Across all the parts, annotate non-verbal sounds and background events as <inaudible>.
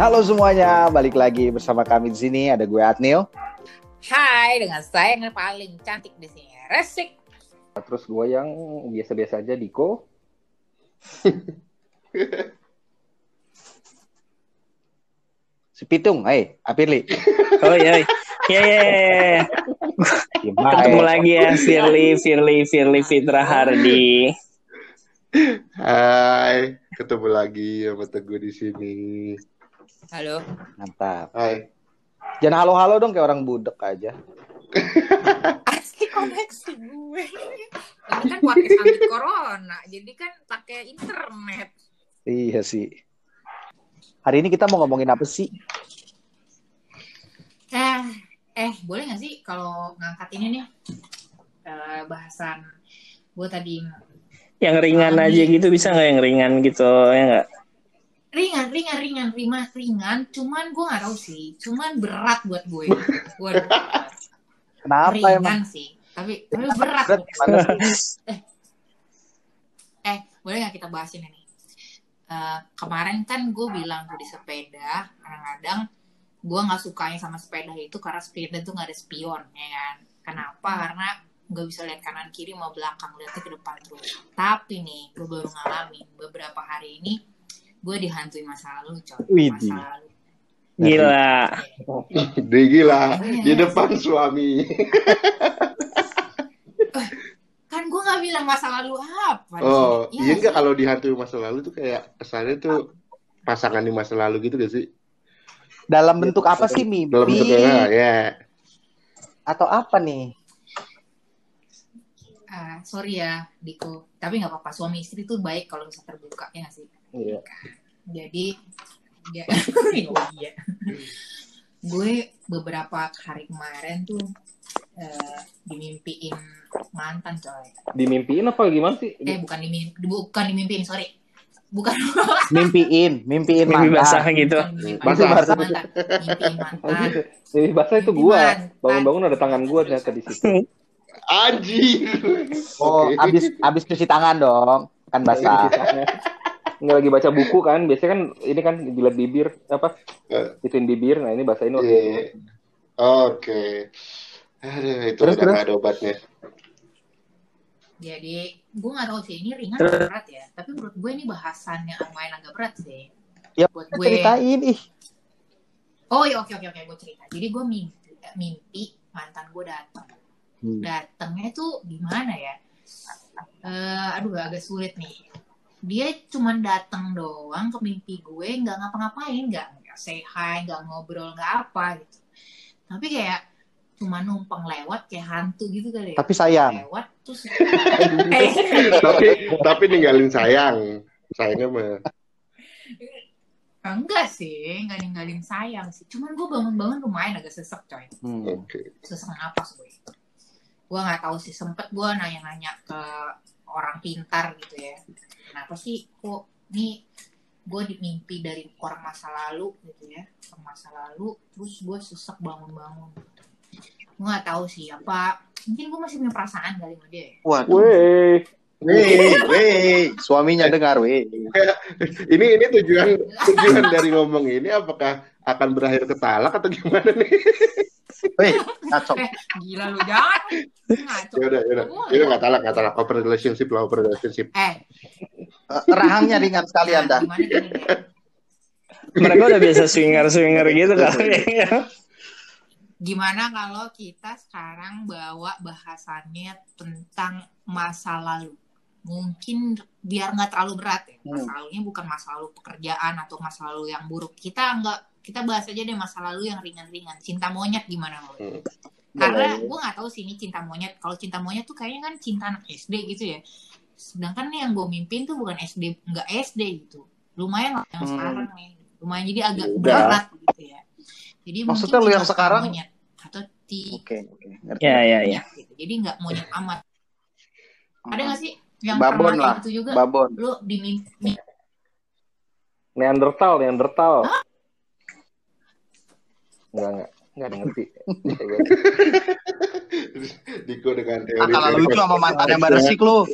Halo semuanya, balik lagi bersama kami di sini. Ada gue Adnil. Hai, dengan saya yang paling cantik di sini, Resik. Terus gue yang biasa-biasa aja, Diko. <laughs> Si Pitung, hei, Apirli. <laughs> Oh iya, iya iya iya. Ketemu lagi ya Firly, Firly, Firly Fitra Hardi. Hai, ketemu lagi sama Teguh di sini. Halo. Mantap. Hai. Jangan halo-halo dong kayak orang budek aja. Asli koneksi gue. Ini kan podcast anti corona, jadi kan pakai internet. Iya sih. Hari ini kita mau ngomongin apa sih? Eh, eh boleh nggak sih kalau ngangkat ini nih eh, bahasan gue tadi Yang ringan aja gitu bisa nggak yang ringan gitu ya nggak? Ringan, ringan, ringan, ringan, ringan. Cuman gue nggak tahu sih. Cuman berat buat gue. Gue Kenapa ringan emang? sih. Tapi tapi berat. Berat sih? Eh, boleh nggak kita bahas ini nih? Eh, kemarin kan gue bilang tuh di sepeda, kadang-kadang gue nggak sukanya sama sepeda itu karena sepeda tuh nggak ada spion, ya kan? Kenapa? Karena nggak bisa lihat kanan kiri mau belakang, lihatnya ke depan terus. Tapi nih, gue baru ngalamin beberapa hari ini, gue dihantui masa lalu, coy. Masa lalu. Gila. <laughs> Dia gila di depan suami. <laughs> Kan gue nggak bilang masa lalu apa. Oh, iya enggak kalau dihantui masa lalu tuh kayak kesannya tuh pasangan di masa lalu gitu gak sih? Dalam bentuk apa sih mimpi? Dalam bentuknya ya. Atau apa nih? Ah, sorry ya, Diko. Tapi nggak apa-apa. Suami istri tuh baik kalau bisa terbuka, ya nggak sih? Iya. Jadi, ya, <laughs> iya. gue beberapa hari kemarin tuh eh, dimimpiin mantan coy. Dimimpiin apa gimana sih? Eh bukan dimimpi, bukan dimimpiin, sorry. Bukan <laughs> Mimpiin, mimpiin Mimpi basah mantan. gitu. dimimpiin Basah. mantan, mantan. Mimpiin mantan. Ini bahasa itu Mimpi gua. mantan. Bangun-bangun ada tangan gua ternyata di situ. Anjir. Oh, abis abis cuci tangan dong. Kan basah. Nggak lagi baca buku kan, biasanya kan ini kan jilat bibir apa? Eh. Ituin bibir. Nah ini bahasa ini waktu Iya. itu. Oke. Aduh, itu Terus, udah terus? nggak ada obatnya. Jadi, gue gak tahu sih ini ringan atau berat ya. Tapi menurut gue ini bahasannya lumayan agak berat sih. Ya, Buat gue. Ceritain ih. Oh iya oke oke oke gue cerita. Jadi gue mimpi, mimpi mantan gue datang. Hmm. Datangnya tuh gimana ya? Eh, aduh agak sulit nih. Dia cuman datang doang ke mimpi gue, nggak ngapa-ngapain, nggak nggak say hi, nggak ngobrol, nggak apa gitu. Tapi kayak cuma numpang lewat kayak hantu gitu kali ya. Tapi sayang. Lewat terus. <laughs> tapi tapi ninggalin sayang. Sayangnya mah. Enggak sih, nggak ninggalin sayang sih. Cuman gue bangun-bangun lumayan agak sesek coy. Hmm. Oke. sesak napas gue gue nggak tahu sih sempet gue nanya-nanya ke orang pintar gitu ya kenapa sih kok nih gue dimimpi dari orang masa lalu gitu ya orang masa lalu terus gue sesek bangun-bangun gue nggak tahu sih apa mungkin gue masih punya perasaan kali sama dia ya. Waduh. Weh, weh, suaminya dengar, weh. <laughs> Ini ini tujuan tujuan dari ngomong ini apakah akan berakhir ke talak atau gimana nih? <laughs> Weh, <laughs> ngaco. eh gila lu jangan ngaco Ya udah, ya udah. Ya udah nggak talak, nggak talak. Open relationship lah, open relationship. eh Eh, Rahangnya ringan sekali nah, Anda. deh Mereka udah biasa swinger-swinger gitu kali. Gimana kalau kita sekarang bawa bahasannya tentang masa lalu? Mungkin biar nggak terlalu berat ya. Hmm. Masa lalunya bukan masa lalu pekerjaan atau masa lalu yang buruk. Kita nggak kita bahas aja deh masa lalu yang ringan-ringan. Cinta monyet gimana Boy? Hmm. Karena gue nggak tahu sih ini cinta monyet. Kalau cinta monyet tuh kayaknya kan cinta anak SD gitu ya. Sedangkan nih yang gue mimpin tuh bukan SD, nggak SD gitu. Lumayan lah yang Hmm. sekarang nih. Lumayan jadi agak Udah. berat gitu ya. Jadi Maksudnya lu yang sekarang? monyet atau ti Oke, oke. Ngerti. Ya ya ya. gitu. Jadi nggak monyet amat. Ada nggak sih yang Babon lah. gitu juga? Babon. Lu dimimpi Neandertal, Neandertal. Enggak, enggak. Enggak ada ngerti. <laughs> Diko dengan teori. Ah, kalau lucu sama mantannya Mbak Resik lu. <laughs>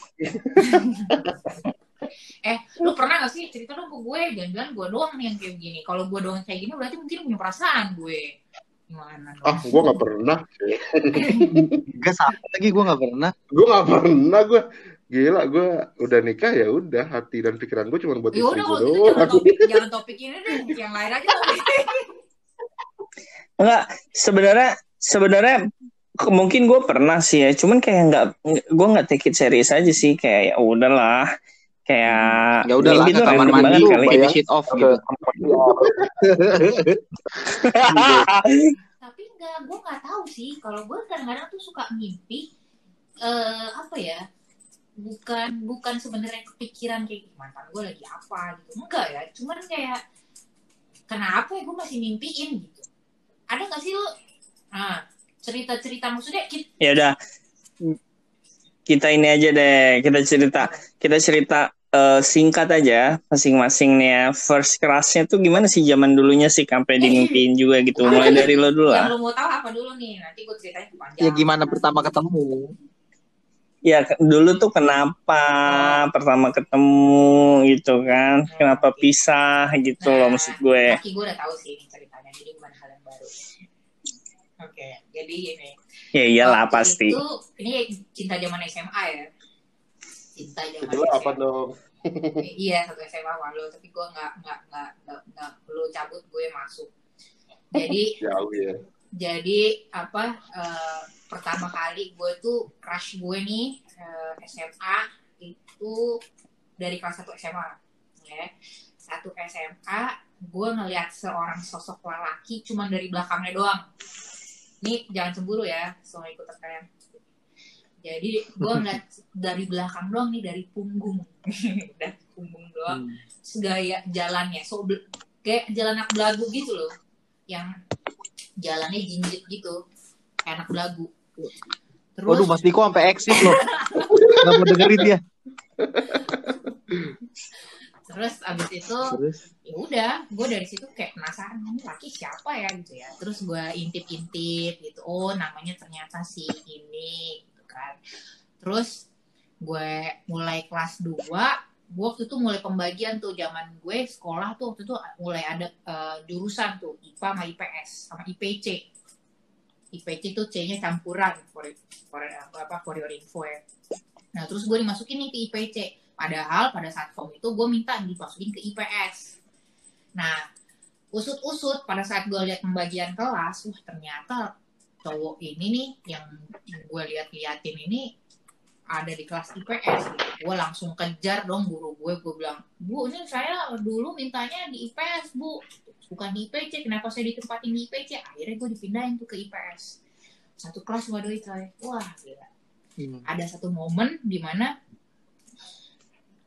eh lu pernah gak sih cerita dong ke gue jangan-jangan gue doang nih yang kayak begini kalau gue doang kayak gini berarti mungkin punya perasaan gue gimana dong Ah, gue nggak pernah. Enggak <laughs> sama lagi gue nggak pernah. Gue nggak pernah gue. Gila, gue udah nikah ya udah hati dan pikiran gue cuma buat ya istri udah gue gitu jangan doang. topik jangan topik ini deh yang lain aja topik Enggak, sebenarnya sebenarnya mungkin gue pernah sih ya, cuman kayak nggak gue nggak take it serius aja sih kayak ya udahlah. Kayak Ya udahlah ke tuh kamar random mandi kali. the shit off gitu. tapi enggak gue nggak tahu sih. Kalau gue kadang-kadang tuh suka mimpi eh apa ya bukan bukan sebenarnya kepikiran kayak mantan gue lagi apa? Gitu. Enggak ya cuman kayak kenapa ya gue masih mimpiin? Gitu ada nggak sih lo ah cerita-cerita maksudnya kita, ya udah. Kita ini aja deh kita cerita kita cerita eh, singkat aja masing-masing nih ya. First crushnya tuh gimana sih zaman dulunya sih sampai dimimpiin <laughs> juga gitu? Mulai dari lo dulu yang lah lo mau tahu apa dulu nih? Nanti gue ceritain panjang. Ya gimana pertama ketemu? ya dulu tuh kenapa pertama ketemu gitu kan? Kenapa pisah gitu loh maksud gue. Kaki gue udah tahu sih ini ceritanya jadi bukan hal yang baru oke jadi ini ya iyalah Waktu pasti Itu ini cinta zaman SMA ya. Cinta zaman Itu apa SMA. dong? iya satu SMA sama lo, tapi gue nggak nggak nggak nggak nggak lo cabut gue masuk. Jadi <laughs> Jauh ya. jadi apa eh, pertama kali gue tuh crush gue nih eh, SMA itu dari kelas 1 SMA ya satu SMA gue ngeliat seorang sosok lelaki cuman dari belakangnya doang nih jangan cemburu ya semua ikut tekan jadi gue <laughs> ngeliat dari belakang doang nih dari punggung. <laughs> Dari punggung doang. Segaya jalannya so kayak jalan anak belagu gitu loh. Yang jalannya jinjit gitu. Kayak anak belagu. Terus Waduh, Mas Diko sampai exit loh. <laughs> Gak mau dengerin dia. Terus abis itu ya udah gue dari situ kayak penasaran ini laki siapa ya gitu ya. Terus gue intip-intip gitu oh namanya ternyata si ini gitu kan. Terus gue mulai kelas 2 gue waktu itu mulai pembagian tuh zaman gue sekolah tuh waktu itu mulai ada eh, jurusan tuh IPA sama IPS sama IPC IPC tuh C-nya campuran for, for apa for your info ya. Nah terus gue dimasukin nih ke IPC padahal pada saat form itu gue minta dimasukin ke IPS Nah, usut-usut pada saat gue lihat pembagian kelas, wah ternyata cowok ini nih yang gue lihat-liatin ini ada di kelas IPS. Gue langsung kejar dong guru gue, gue bilang, Bu, ini saya dulu mintanya di IPS, Bu. Bukan di IPC, kenapa saya ditempatin di IPC? Akhirnya gue dipindahin tuh ke IPS. Satu kelas waduh itu, wah gila. Hmm. Ada satu momen di mana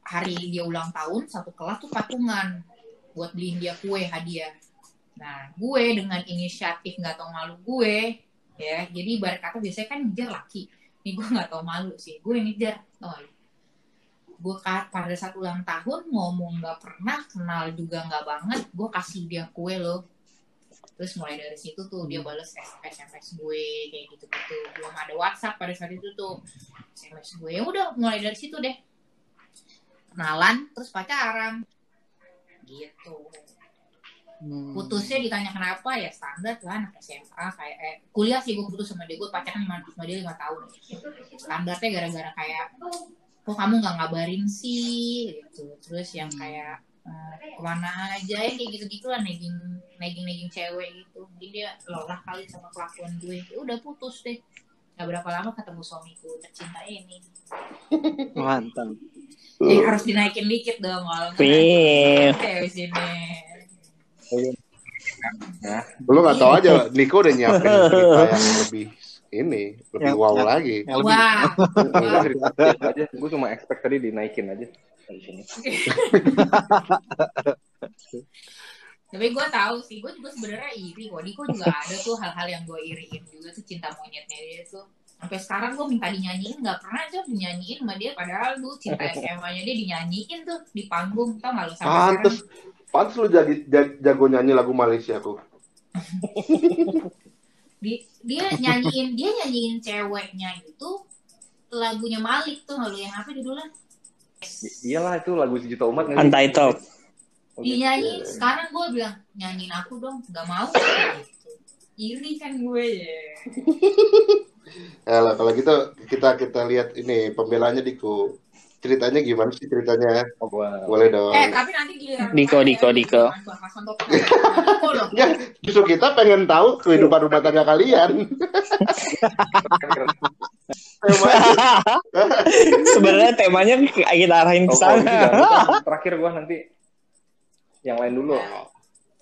hari dia ulang tahun, satu kelas tuh patungan buat beliin dia kue hadiah. Nah, gue dengan inisiatif nggak tau malu gue, ya, jadi ibarat kata biasanya kan ngejar laki. Nih gue nggak tau malu sih, gue ngejar, gak lu? Gue pada saat ulang tahun ngomong nggak pernah, kenal juga nggak banget, gue kasih dia kue loh. Terus mulai dari situ tuh dia bales SMS gue kayak gitu-gitu. Belum ada WhatsApp pada saat itu tuh. SMS gue ya udah mulai dari situ deh. Kenalan terus pacaran. Gitu. Hmm. putusnya ditanya kenapa ya standar lah anak SMA kayak eh, kuliah sih gue putus sama dia gue pacaran sama, sama dia lima tahun. Standarnya gara-gara kayak kok kamu nggak ngabarin sih? Gitu. Terus yang kayak eh, ke mana aja? Ya kayak gitu-gitu lah negging negging negging cewek gitu. Jadi dia lelah kali sama kelakuan gue. Ya udah putus deh. Gak berapa lama ketemu suamiku tercinta ini. <laughs> Mantap. Eh, harus dinaikin dikit dong kalau cewek sini Lu nggak tahu aja, Niko udah nyiapin <laughs> cerita yang lebih ini, lebih Yang- wow yang- lagi. Yang lebih wah <laughs> aja. Gue cuma expect tadi dinaikin aja di sini. Tapi gue tahu sih, gue juga sebenarnya iri kok. Diko juga ada tuh hal-hal yang gue iriin juga tuh cinta monyetnya dia tuh. Sampai sekarang gue minta dinyanyiin, nggak pernah aja dinyanyiin sama dia. Padahal tuh cinta <laughs> SMA-nya dia dinyanyiin tuh di panggung. Tau gak lu sampai Pantes, sekarang? pantes lu jadi ja- jago nyanyi lagu Malaysia tuh. <laughs> Di, dia nyanyiin, dia nyanyiin ceweknya itu lagunya Malik tuh nggak lu yang apa judulnya? Iyalah itu lagu sejuta umat nggak? Untitled. Oh, gitu. nyanyi. Sekarang gue bilang nyanyiin aku dong, nggak mau. Gitu. <laughs> Iri kan gue ya. Ya lah, kalau gitu kita kita lihat ini pembelanya Diko. Ceritanya gimana sih ceritanya? Oh, Boleh dong. Eh tapi nanti giliran Diko, Diko, Diko. <laughs> Ya, justru kita pengen tahu kehidupan rumah tangga kalian. Temanya <laughs> Sebenarnya temanya kita arahin ke Oh, gitu sana. lupa, terakhir gua nanti yang lain dulu.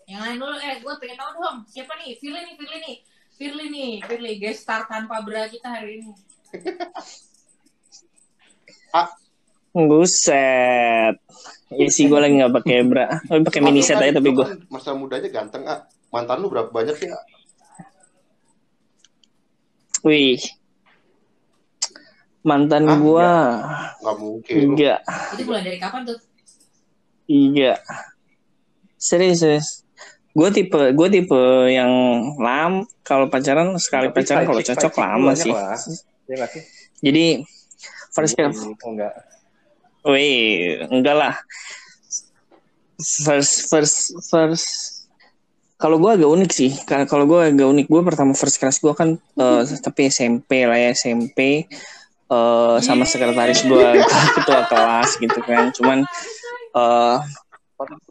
Yang lain dulu, eh gue pengen tahu dong. Siapa nih? Firly nih, Firly nih. Firly nih, Firly. Guest star tanpa bra kita hari ini. Buset. Iya sih gue lagi nggak pakai bra. Tapi pakai mini set aja tapi gue. Masa mudanya ganteng, ah. Mantan lu berapa banyak sih? Ah? Wih. Mantan Ah, gua Nggak mungkin. enggak, Itu mulai dari kapan tuh? iya. Serius, serius. Gue tipe, gue tipe yang lam. Kalau pacaran sekali Tapi pacaran kalau cocok lama sih. lah. Nggak sih? Jadi first kali, oh, enggak. wih, enggak lah. First, first, first. Kalau gue agak unik sih. Ka- Kalau gue agak unik, gue pertama first class gue kan, eh, tapi SMP lah ya SMP. eh, sama sekretaris gue <laughs> ketua kelas gitu kan. Cuman eh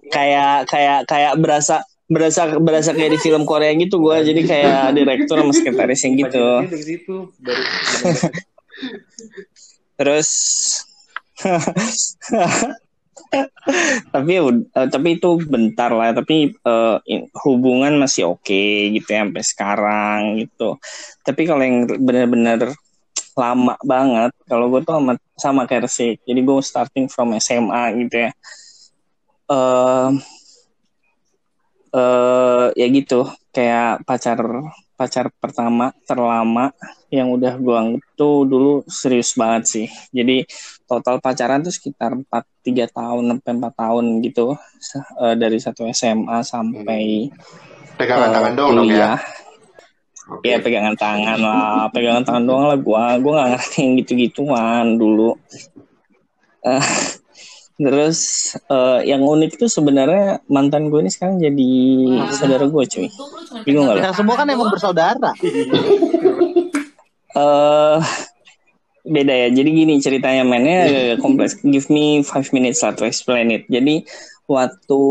kayak kayak kayak berasa berasa berasa kayak di film Korea gitu gue jadi kayak direktur sama sekretarisnya gitu. Dari situ dari <laughs> terus <laughs> tapi eh, tapi itu bentar lah. Tapi in- hubungan masih oke gitu ya sampai sekarang gitu. Tapi kalau yang benar-benar lama banget kalau gue tuh sama, sama kayak Resik jadi gue starting from SMA gitu ya. Eh eh ya gitu kayak pacar pacar pertama terlama yang udah gue anggap tuh dulu serius banget sih jadi total pacaran tuh sekitar 4 3 tahun sampai 4 tahun gitu eh, dari satu SMA sampai Pegangan eh, tangan dong dong ya. Oke. Ya pegangan tangan lah, pegangan tangan doang lah gua. Gua nggak ngerti yang gitu-gituan dulu. Eh, terus eh, yang unik tuh sebenarnya mantan gue ini sekarang jadi Wah. saudara gue cuy. Bingung lu? Kita semua kan emang bersaudara. <laughs> eh beda ya. Jadi gini ceritanya mainnya agak kompleks. Give me five minutes lah to explain it. Jadi waktu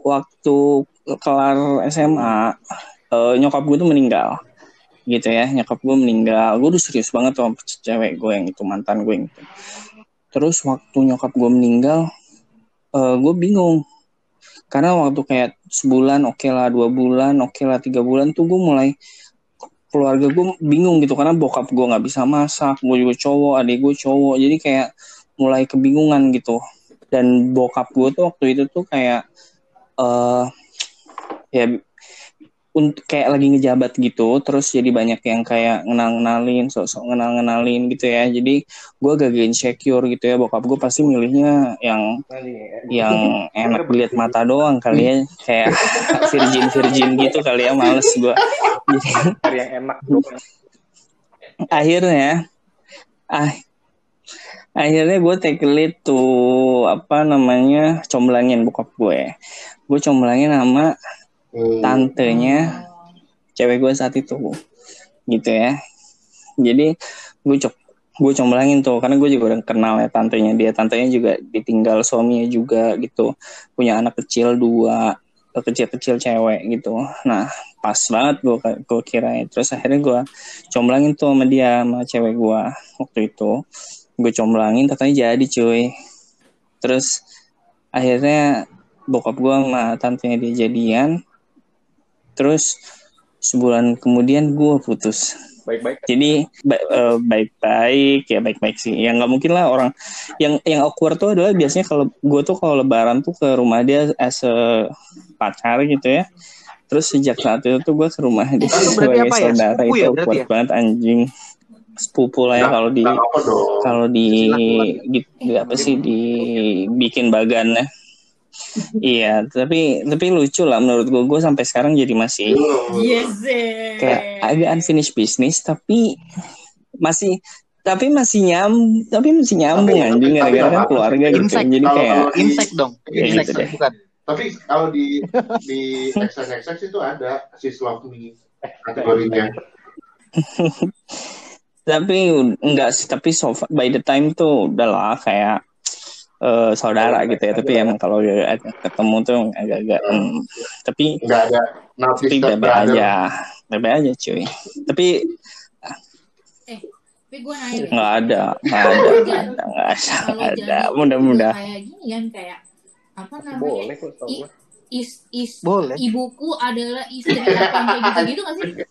waktu kelar SMA eh, nyokap gue tuh meninggal gitu ya nyokap gue meninggal gue udah serius banget tuh sama cewek gue yang itu mantan gue yang itu terus waktu nyokap gue meninggal eh, gue bingung. Karena waktu kayak sebulan oke lah dua bulan oke lah tiga bulan tuh gue mulai keluarga gue bingung gitu. Karena bokap gue nggak bisa masak gue juga cowok adik gue cowok. Jadi kayak mulai kebingungan gitu. Dan bokap gue tuh waktu itu tuh kayak eh ya untuk kayak lagi ngejabat gitu terus jadi banyak yang kayak ngenal ngenalin sok-sok ngenal ngenalin gitu ya. Jadi gue agak insecure gitu ya. Bokap gue pasti milihnya yang yang <laughs> enak dilihat mata doang kali ya. Kayak <laughs> virgin virgin gitu kali ya males gue jadi yang enak akhirnya ah akhirnya gue take lead tuh apa namanya comblangin bokap gue gue comblangin sama. Tantenya cewek gue saat itu gitu ya. Jadi gue cok gue comblangin tuh karena gue juga udah kenal ya tantenya dia. Tantenya juga ditinggal suaminya juga gitu. Punya anak kecil dua kecil-kecil cewek gitu. Nah pas banget gue gue kira terus akhirnya gue comblangin tuh sama dia sama cewek gue waktu itu. Gue comblangin katanya jadi cuy. Terus akhirnya bokap gue sama tantenya dia jadian terus sebulan kemudian gue putus. Baik-baik. Jadi eh, baik-baik ya baik-baik sih. Ya nggak mungkin lah orang yang yang awkward tuh adalah biasanya kalau gue tuh kalau lebaran tuh ke rumah dia as a pacar gitu ya. Terus sejak saat itu tuh gue ke rumah dia Itu berarti sebagai apa ya? saudara. Itu ya berarti awkward ya? banget anjing. Sepupu lah ya Nggak- kalau di kalau di, Silaturahmi. di, di apa sih dibikin bagannya iya tapi tapi lucu lah menurut gue gue sampai sekarang jadi masih Yes. eh. kayak agak unfinished business tapi masih tapi masih nyam tapi masih nyambung Tapi- anjing tapi- gara-gara tapi kan keluarga gitu Insek. jadi Kalau- kayak kalau Insek dong. Kayak Insek gitu deh. bukan. Tapi kalau di di XNXX itu ada Sis Love Me kategorinya. <laughs> tapi enggak sih tapi so far, by the time tuh udahlah kayak eh, saudara gitu ya tapi emang kalau ketemu tuh agak-agak hmm, tapi Nggak ada tapi bebe aja bebe aja cuy tapi Tapi gue nanya nggak ada nggak ada nggak ada nggak ada nggak ada jadi mudah-mudahan kayak gini kan kayak apa namanya? Boleh kok. Is is Boleh. ibuku adalah istri apa kayak gitu-gitu gak sih? <laughs>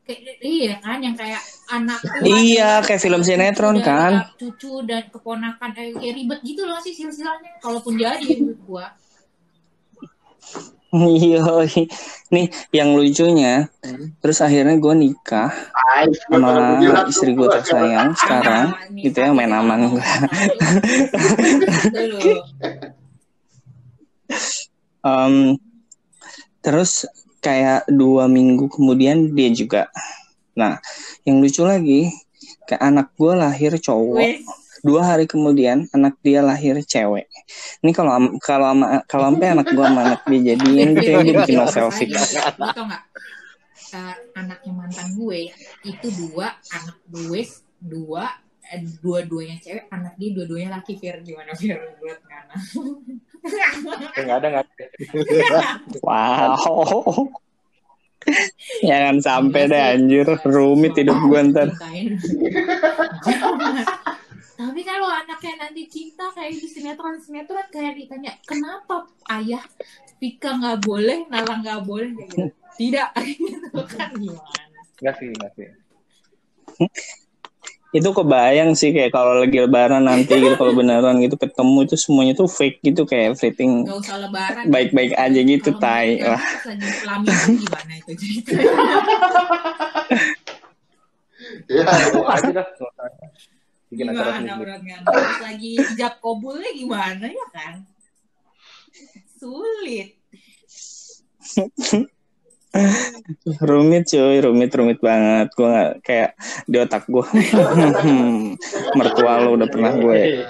Kayak, iya kan yang kayak anak Iya, kayak film sinetron kan. cucu dan keponakan eh, kayak ribet gitu loh sih silsilahnya kalaupun jadi menurut gua. <laughs> Iya, nih yang lucunya, terus akhirnya gue nikah Ay, sama istri gue gua tersayang sekarang, <laughs> Nih, gitu ya main aman gue. <laughs> Em, terus kayak dua minggu kemudian dia juga. Nah, yang lucu lagi, kayak anak gue lahir cowok. Dua hari kemudian anak dia lahir cewek. Ini kalau kalau ama- kalau sampai anak gue sama anak dia jadiin gitu ya gue bikin novel fix. Lu tau gak? Eh, anaknya mantan gue itu dua, anak gue dua, dua-duanya cewek, anak dia dua-duanya laki. Fir gimana Fir? Buat ngana. Eh, nggak ada nggak ada. Wow. <laughs> Jangan sampai deh anjir rumit hidup gue ntar. Tapi kalau anaknya nanti cinta kayak di sinetron-sinetron kayak ditanya kenapa ayah Pika nggak boleh, Nala nggak boleh kayak gitu. Tidak, <laughs> gitu kan gimana? Nggak sih, nggak sih. Itu kebayang sih kayak kalau lagi lebaran nanti gitu kalau beneran gitu ketemu itu semuanya tuh fake gitu kayak everything Gak usah lebaran. baik-baik aja gitu Kalau tai. pelaminan gimana itu ceritanya? Ya, aja dah. Bikin acara Gimana sendiri. Terus lagi hijab kabulnya gimana ya kan? Sulit. <laughs> rumit cuy, rumit rumit banget. Gue nggak kayak di otak gue. <laughs> Mertua lo udah pernah gue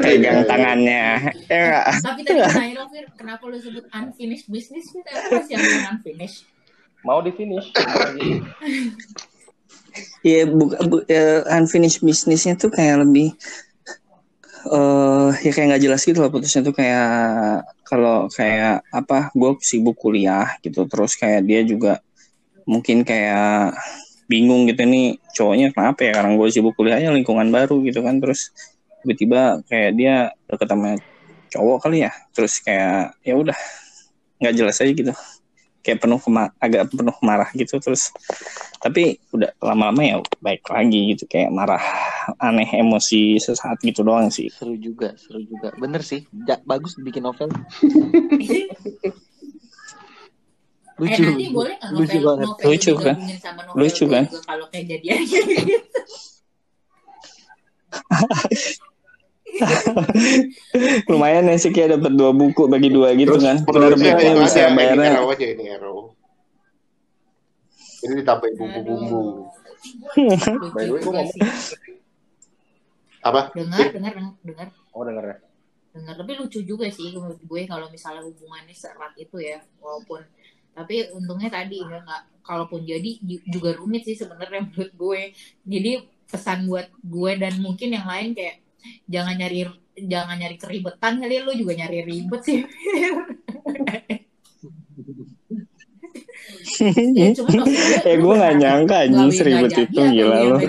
pegang tangannya. Ya? Tapi tadi saya lo Fir, kenapa lo sebut unfinished business? Fir, apa sih yang unfinished? Mau di finish. Iya, bu, bu, eh, unfinished businessnya tuh kayak lebih eh ya kayak nggak jelas gitu loh putusnya tuh kayak kalau kayak apa gue sibuk kuliah gitu terus kayak dia juga mungkin kayak bingung gitu nih cowoknya kenapa ya karena gue sibuk kuliahnya lingkungan baru gitu kan terus tiba-tiba kayak dia deket sama cowok kali ya terus kayak ya udah nggak jelas aja gitu kayak penuh kema- agak penuh marah gitu terus tapi udah lama-lama ya baik lagi gitu kayak marah aneh emosi sesaat gitu doang sih Seru juga, seru juga. Bener sih. Ja- bagus bikin novel. <laughs> eh Lucu. nanti boleh nggak Lucu banget. novel Lucu kan? Lucu kan? juga kalau kayak jadiannya gitu. <laughs> <laughs> lumayan ya sih kayak dapat dua buku bagi dua gitu Terus kan penerbitnya yang bisa ada ini arrow aja ini arrow. Ini ditambahin bumbu-bumbu. <laughs> Lucu By the way, gue juga ngomong sih. Apa? Dengar, dengar, dengar, dengar. Oh denger ya. dengar tapi lucu juga sih menurut gue kalau misalnya hubungannya seerat itu ya walaupun tapi untungnya tadi ya nggak kalaupun jadi ju- juga rumit sih sebenarnya <laughs> menurut gue jadi pesan buat gue dan mungkin yang lain kayak jangan nyari jangan nyari keribetan kali lu juga nyari ribet sih. <laughs> Ya, cuman eh gue nggak nyangka anjing seribet itu atau gila jadi?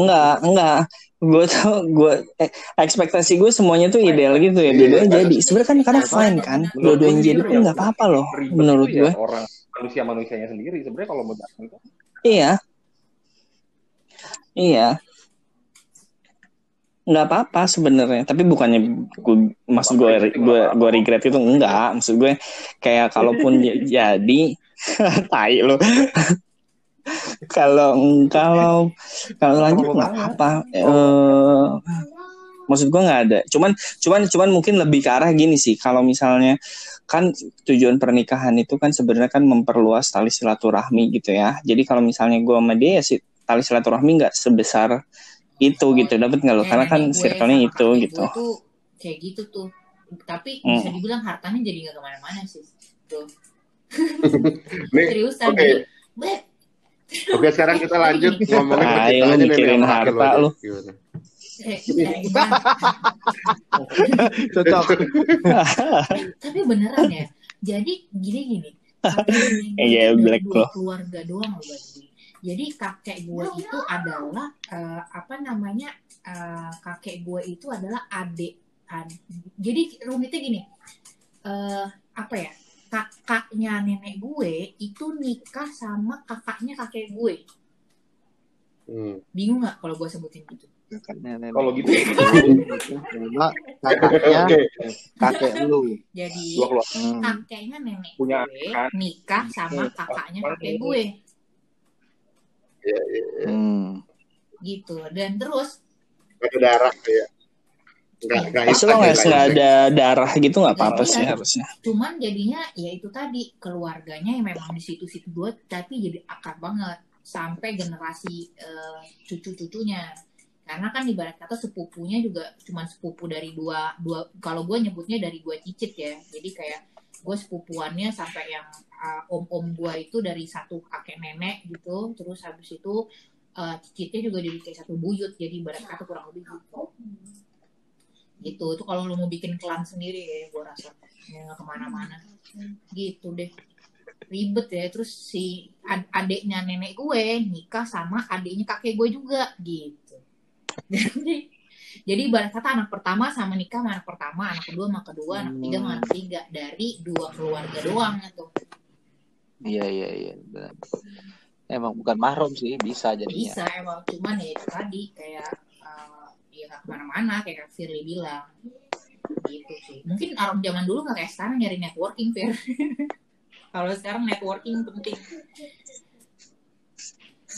enggak enggak. Gue tuh gue eh, ekspektasi gue semuanya tuh ideal gitu ya dua-duanya jadi. Sebenarnya kan karena fine kan? dua-duanya jadi pun nggak apa-apa loh menurut tuh ya gue orang manusia manusianya sendiri sebenarnya kalau mau datang itu. Iya. Iya. Nggak apa-apa sebenarnya, tapi bukannya gue maksud gue gue gue regret itu enggak, maksud gue kayak kalaupun <laughs> jadi <laughs> tai lo. kalau kalau kalau lanjut nggak apa-apa. Eh, maksud gue nggak ada cuman cuman cuman mungkin lebih ke arah gini sih kalau misalnya kan tujuan pernikahan itu kan sebenarnya kan memperluas tali silaturahmi gitu ya jadi kalau misalnya gue sama dia ya sih tali silaturahmi nggak sebesar itu gitu. Dapat nggak lo? Eh, karena kan nenek gue circle-nya itu gitu. tuh kayak gitu tuh. Tapi Hmm. bisa dibilang hartanya jadi nggak ke mana-mana sih tuh <laughs> Nih, seriusan jadi Beb, Oke, sekarang kita lanjut. <laughs> Ngomongin Ayo, nenek mikirin kakek harta lu. Eh, iya? Cocok. <laughs> tapi beneran ya. Jadi gini gini. Kakek nenek gue Iya, black loh. keluarga doang loh jadi kakek gue itu adalah eh, apa namanya eh, kakek gue itu adalah adik ad- jadi rumitnya gini eh apa ya kakaknya nenek gue itu nikah sama kakaknya kakek gue. Hmm. bingung nggak kalau gue sebutin gitu? Kalau gitu. Sama kakaknya kakek lu. jadi Hmm. kakeknya nenek Punya gue nikah sama kakaknya kakek gue Hmm. gitu. Dan terus ada darah ya. Enggak, enggak Terus lo nggak nggak ada darah gitu nggak apa-apa Iya. sih harusnya. Cuman jadinya ya itu tadi keluarganya yang memang di situ-situ dua tapi jadi akrab banget. Sampai generasi eh, cucu-cucunya. Karena kan ibarat kata sepupunya juga cuma sepupu dari dua dua kalau gue nyebutnya dari dua cicit ya. Jadi kayak gue sepupuannya sampai yang uh, om-om gue itu dari satu kakek nenek gitu. Terus habis itu uh, cicitnya juga dari kayak satu buyut jadi ibarat kata kurang lebih gitu. Gitu. Itu kalau lu mau bikin klan sendiri ya gue rasa. Ya ke mana-mana. Gitu deh. Ribet ya. Terus si ad- adiknya nenek gue nikah sama adiknya kakek gue juga gitu. <laughs> Jadi jadi ibarat kata anak pertama sama nikah sama anak pertama anak kedua sama kedua anak ketiga sama anak ketiga. Dari dua keluarga doang tuh Iya iya iya. benar. Emang bukan mahrum sih bisa jadinya. bisa emang cuman ya itu tadi kayak eh, ya ke mana-mana kayak Kak Firly bilang gitu sih mungkin orang zaman dulu nggak kayak sekarang nyari networking Fir <laughs> kalau sekarang networking penting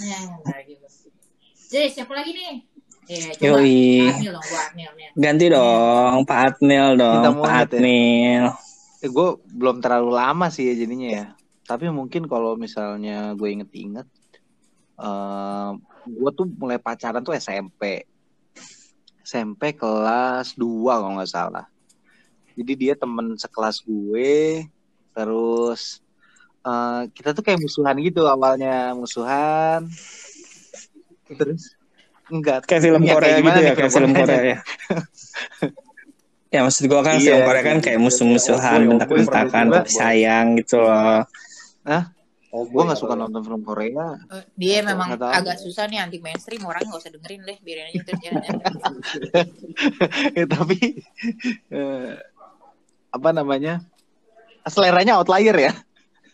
ya nggak gitu jadi siapa lagi nih ya coba Yoi. Adnil dong gua Adnil nih ganti dong Pak Adnil dong Pak ya. Adnil Eh, gue belum terlalu lama sih ya jadinya ya. Tapi mungkin kalau misalnya gue inget-inget, eh gue tuh mulai pacaran tuh SMP. SMP kelas 2 kalau nggak salah. Jadi dia temen sekelas gue, terus eh kita tuh kayak musuhan gitu awalnya musuhan. Terus enggak kayak film Ya, Korea kayak gitu ya kayak film Korea? Ya <laughs> ya maksud gua kan Iya, film Korea kan iya. kayak musuh-musuhan oh, boy, bentak-bentakan pernah tapi sayang gitu loh Oh, gue nggak suka nonton film Korea. Eh, dia memang Nggak tahu. agak susah nih anti mainstream orang nggak usah dengerin deh biarin aja terus jalan Ya, tapi eh, apa namanya seleranya outlier ya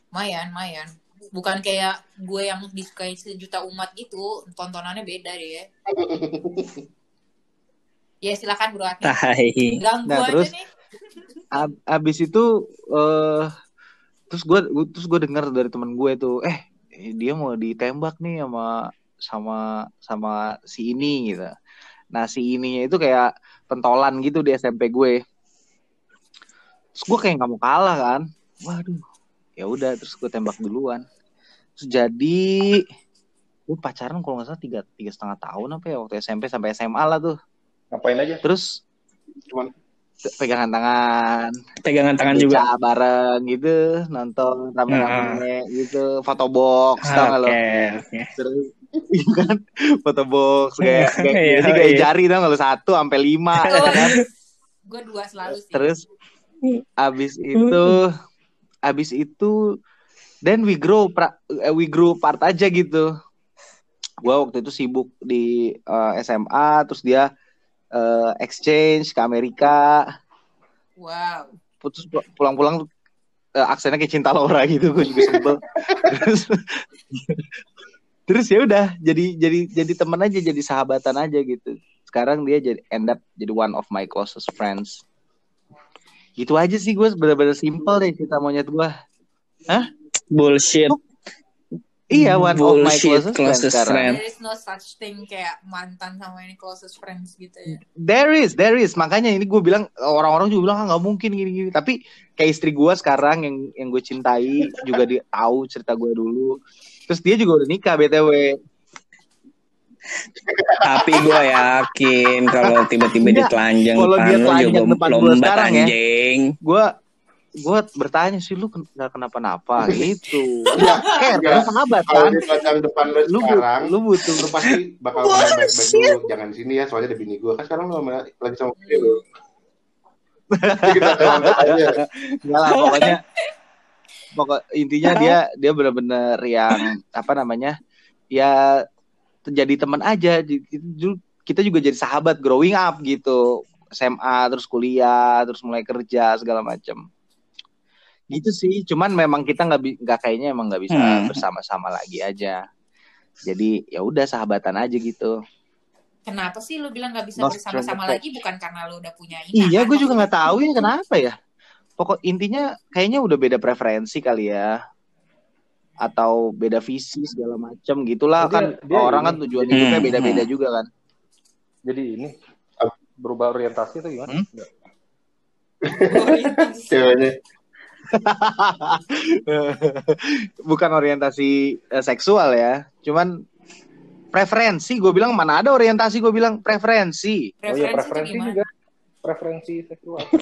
Mayan, mayan. Bukan kayak gue yang disukai sejuta umat itu, tontonannya beda deh ya. ya silakan bro Nah, aja terus- nih. Ab- abis itu eh terus gue terus gue dengar dari temen gue tuh eh dia mau ditembak nih sama sama sama si ini gitu. Nah si ininya itu kayak pentolan gitu di SMP gue. Terus gue kayak nggak mau kalah kan. Waduh ya udah terus gue tembak duluan. Terus jadi gue pacaran kalau nggak salah tiga tiga setengah tahun apa ya waktu SMP sampai SMA lah tuh. Ngapain aja? terus Cuman pegangan tangan. Pegangan tangan juga. Bareng gitu nonton rame-rame gitu foto box tau gak lo? Oke oke. Terus <laughs> iya kan? Foto box <laughs> kayak kayak Iya, ini kayak iya. jari tau gak lo? Satu sampai lima <laughs> ya kan? Gue dua selalu sih. terus abis itu abis itu then we grow pra- eh, we grow part aja gitu. Gua waktu itu sibuk di eh, SMA terus dia eh, exchange ke Amerika. Wow. putus pulang-pulang eh, aksennya kayak cinta Laura gitu gue juga sebel. <laughs> Terus terus ya udah jadi jadi jadi teman aja jadi sahabatan aja gitu. Sekarang dia jadi end up jadi one of my closest friends. Gitu aja sih gue bener-bener simple deh cerita monyet gue bullshit Iya, one of my Bullshit, closest, friends friend. There is no such thing kayak mantan sama ini closest friends gitu ya. There is, there is. Makanya ini gue bilang orang-orang juga bilang ah, nggak mungkin gini-gini. Tapi kayak istri gue sekarang yang yang gue cintai juga dia tahu cerita gue dulu. Terus dia juga udah nikah btw. Tapi gue yakin kalau tiba-tiba Enggak, ditelanjang kalau dia telanjang depan lombat sekarang ya. anjing. Gue gue bertanya sih lu nggak kenapa-napa <laughs> gitu. Iya, Care, iya. lu sahabat Kalau kan. di depan lu Lu sekarang, lu butuh lu pasti bakal baik-baik dulu. Jangan di sini ya, soalnya ada bini gue. Kan sekarang lu lagi sama bini lu. <laughs> Enggak lah pokoknya pokok intinya dia dia benar-benar yang apa namanya ya jadi teman aja kita juga jadi sahabat growing up gitu SMA terus kuliah terus mulai kerja segala macam gitu sih cuman memang kita nggak nggak kayaknya emang nggak bisa Hmm. bersama-sama lagi aja jadi ya udah sahabatan aja gitu Kenapa sih lu bilang nggak bisa Not bersama-sama lagi? Bukan karena lu udah punya ini. Iya, kan? gue juga nggak tahu ya kenapa ya. Pokok intinya kayaknya udah beda preferensi kali ya, atau beda visi segala macam gitulah Dia- kan. dia orang ini- kan tujuan hidupnya Hmm, beda-beda hmm. juga kan. Jadi ini berubah orientasi itu gimana? Hmm? Orientasi. <laughs> <laughs> Bukan orientasi eh, seksual ya, cuman preferensi. Gue bilang mana ada orientasi, gue bilang preferensi. Oh iya Preferensi, preferensi itu gimana? juga. Preferensi seksual. <laughs>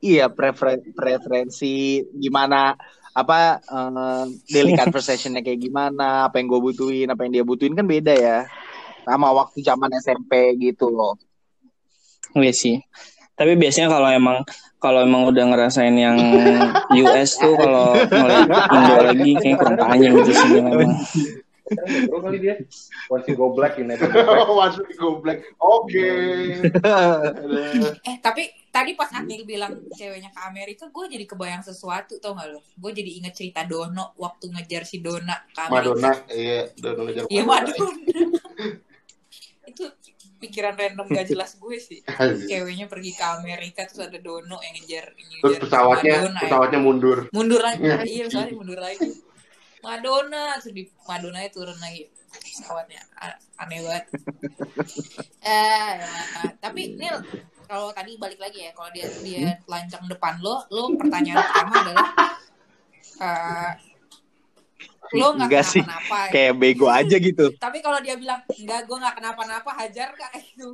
Iya prefer- preferensi gimana apa eh, daily <laughs> conversationnya kayak gimana, apa yang gue butuhin, apa yang dia butuhin kan beda ya. Sama waktu zaman SMP gitu loh. Iya sih. Tapi biasanya kalau emang kalau emang udah ngerasain yang <laughs> US tuh kalau ngeliat Indo lagi kayak kurang panjang gitu sih memang. Bro kali dia. Once you go black, you never go back. Once we go black. Oke. Eh tapi tadi pas Anil bilang ceweknya ke Amerika, gue jadi kebayang sesuatu tau gak lo? Gue jadi inget cerita Dono waktu ngejar si Dona ke Amerika. Madonna, iya, Madonna ngejar Iya Madonna. <laughs> itu pikiran random gak <laughs> jelas gue sih. Ceweknya pergi ke Amerika terus ada Dono yang ngejar Terus ngejar pesawatnya, Madonna, ya. pesawatnya mundur. mundur lagi. Iya. Iya, soalnya mundur lagi. Madonna terus di Madonna turun lagi pesawatnya A- aneh banget. <laughs> eh, ya. tapi Nil kalau tadi balik lagi ya kalau dia dia lancang depan lo, lo pertanyaan pertama adalah eh lo nggak Enggak sih. kenapa-napa. ya. Kayak bego aja gitu. Tapi kalau dia bilang enggak, gue nggak kenapa-napa, hajar kak itu.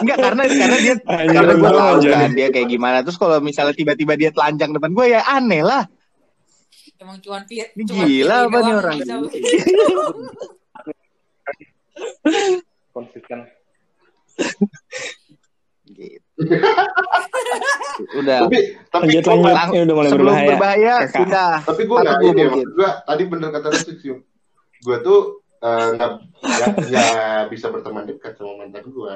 Enggak karena karena dia <laughs> Anjing, karena gue gua tahu aja kan nih. dia kayak gimana. Terus kalau misalnya tiba-tiba dia telanjang depan gue ya aneh lah. Emang Ini cuman gila apa nih orang? <laughs> Konsisten. Udah. Tapi, tapi Lanjut lanjut. Lang- udah mulai Sebelum berbahaya. berbahaya, pindah. tapi gue nggak gua ini ya, mungkin. gue tadi bener kata lu sih, Siu. Gue tuh eh, nggak nggak nggak bisa berteman dekat sama mantan gue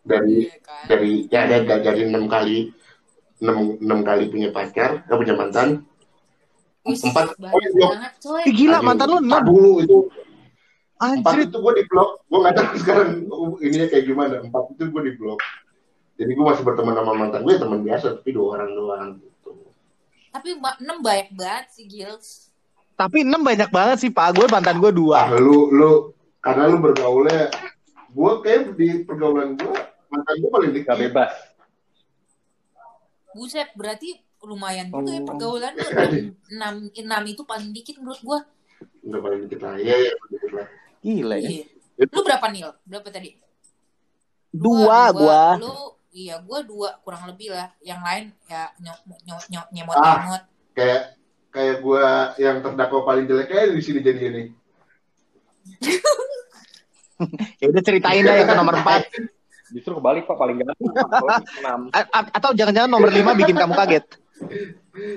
dari kan? dari ya ada ada dari enam kali enam enam kali punya pacar, eh, punya mantan. Empat, oh, iya. banget coy. Gila Aduh, mantan lu empat enam. dulu itu empat Anjir. itu gue di blok, gue nggak tahu <laughs> sekarang ininya kayak gimana. Empat itu gue di blok. Jadi gue masih berteman sama mantan gue, teman biasa, tapi dua orang doang gitu. Tapi enam banyak banget sih Gils. Tapi enam banyak banget sih Pak. Gue mantan gue Ah, dua. lu lu karena lu bergaulnya, gue kayak di pergaulan gue mantan gue paling Gak dikit. bebas. Buset, berarti lumayan juga ya Oh. pergaulan lu. <laughs> Enam, enam itu paling dikit menurut gua. Udah paling dikit lah, ya ya paling dikit lah. Gila ya. Iya. Lu berapa Nil? Berapa tadi? Dua gua. Lu iya gua dua kurang lebih lah. Yang lain ya nyok nyok nyok nyemot Ah. nyemot. Kayak kayak gue yang terdakwa paling jelek kayak di sini jadi ini. <laughs> Ya udah ceritain dah yang ke nomor empat. <laughs> Justru kebalik Pak, paling a- atau jangan-jangan nomor lima bikin kamu kaget.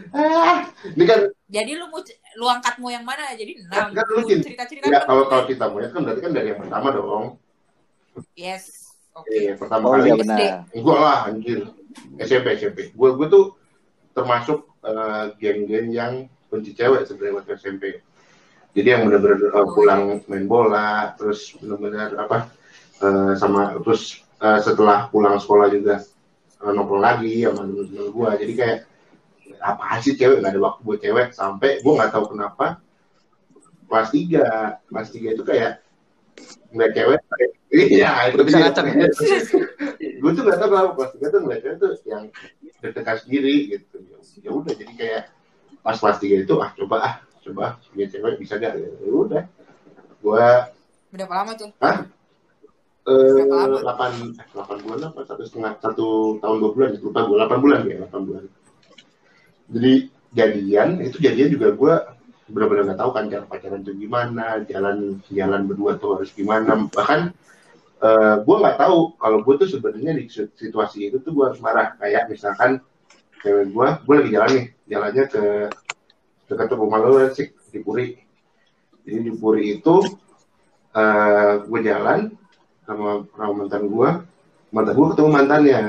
Ah, ini kan Jadi lu mau lu angkat mau yang mana? Jadi enam. Kan lu Lu gini. cerita-cerita ya kan kalau gue. kalau kita melihat kan berarti kan dari yang pertama dong. Yes. Oke. Iya, pertama Oh kali. iya SD. benar. Gue lah anjir. SMP SMP. Gue gue tuh termasuk eh, geng-geng yang benci cewek sebenarnya waktu SMP. Jadi yang benar-benar eh, pulang main bola, terus benar-benar apa eh, sama terus eh, setelah pulang sekolah juga eh, nongkrong lagi sama temen-temen gue. Jadi kayak apa sih cewek nggak ada waktu buat cewek sampai gue nggak tahu kenapa kelas tiga kelas tiga itu kayak ngeliat cewek kayak, iya itu Udah bisa ngacak ya? <laughs> gue tuh nggak tahu kenapa kelas tiga tuh ngeliat cewek tuh yang deg-degan sendiri gitu ya udah jadi kayak pas kelas tiga itu ah coba ah coba punya cewek bisa gak ya udah gue Berapa lama tuh? eh Berapa lama? delapan eh, delapan bulan apa satu setengah satu tahun dua bulan lupa gue delapan bulan ya delapan bulan jadi jadian itu jadian juga gue benar-benar nggak tahu kan cara pacaran itu gimana jalan jalan berdua tuh harus gimana bahkan eh gue nggak tahu. Kalau gue tuh sebenarnya di situasi itu tuh gue harus marah. Kayak misalkan cewek gue gue lagi jalan nih. Jalannya ke dekat rumah lo sih di Puri. Jadi di Puri itu eh gue jalan sama sama mantan gue mantan gue ketemu mantannya.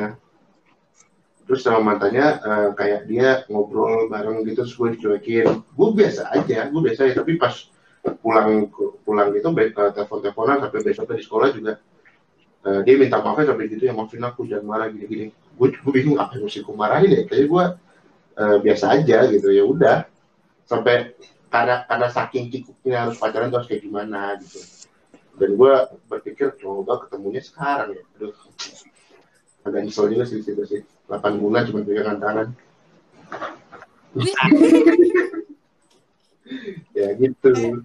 Terus sama mantannya eh, kayak dia ngobrol bareng gitu terus gue dicuekin. Gue biasa aja gue biasa aja. Tapi pas pulang pulang gitu eh, telepon teleponan sampai besoknya di sekolah juga eh, dia minta maafnya sampai gitu ya maafin aku jangan marah gini gini gue gue bingung apa yang mesti gue marahin ya? Kayaknya gue eh, biasa aja gitu ya udah. Sampai karena karena saking kikuknya harus pacaran tuh harus kayak gimana gitu. Dan gue berpikir coba ketemunya sekarang ya. Aduh. Agak nyesel juga sih situ sih. 8 bulan cuma pegangan tangan. <laughs> Ya gitu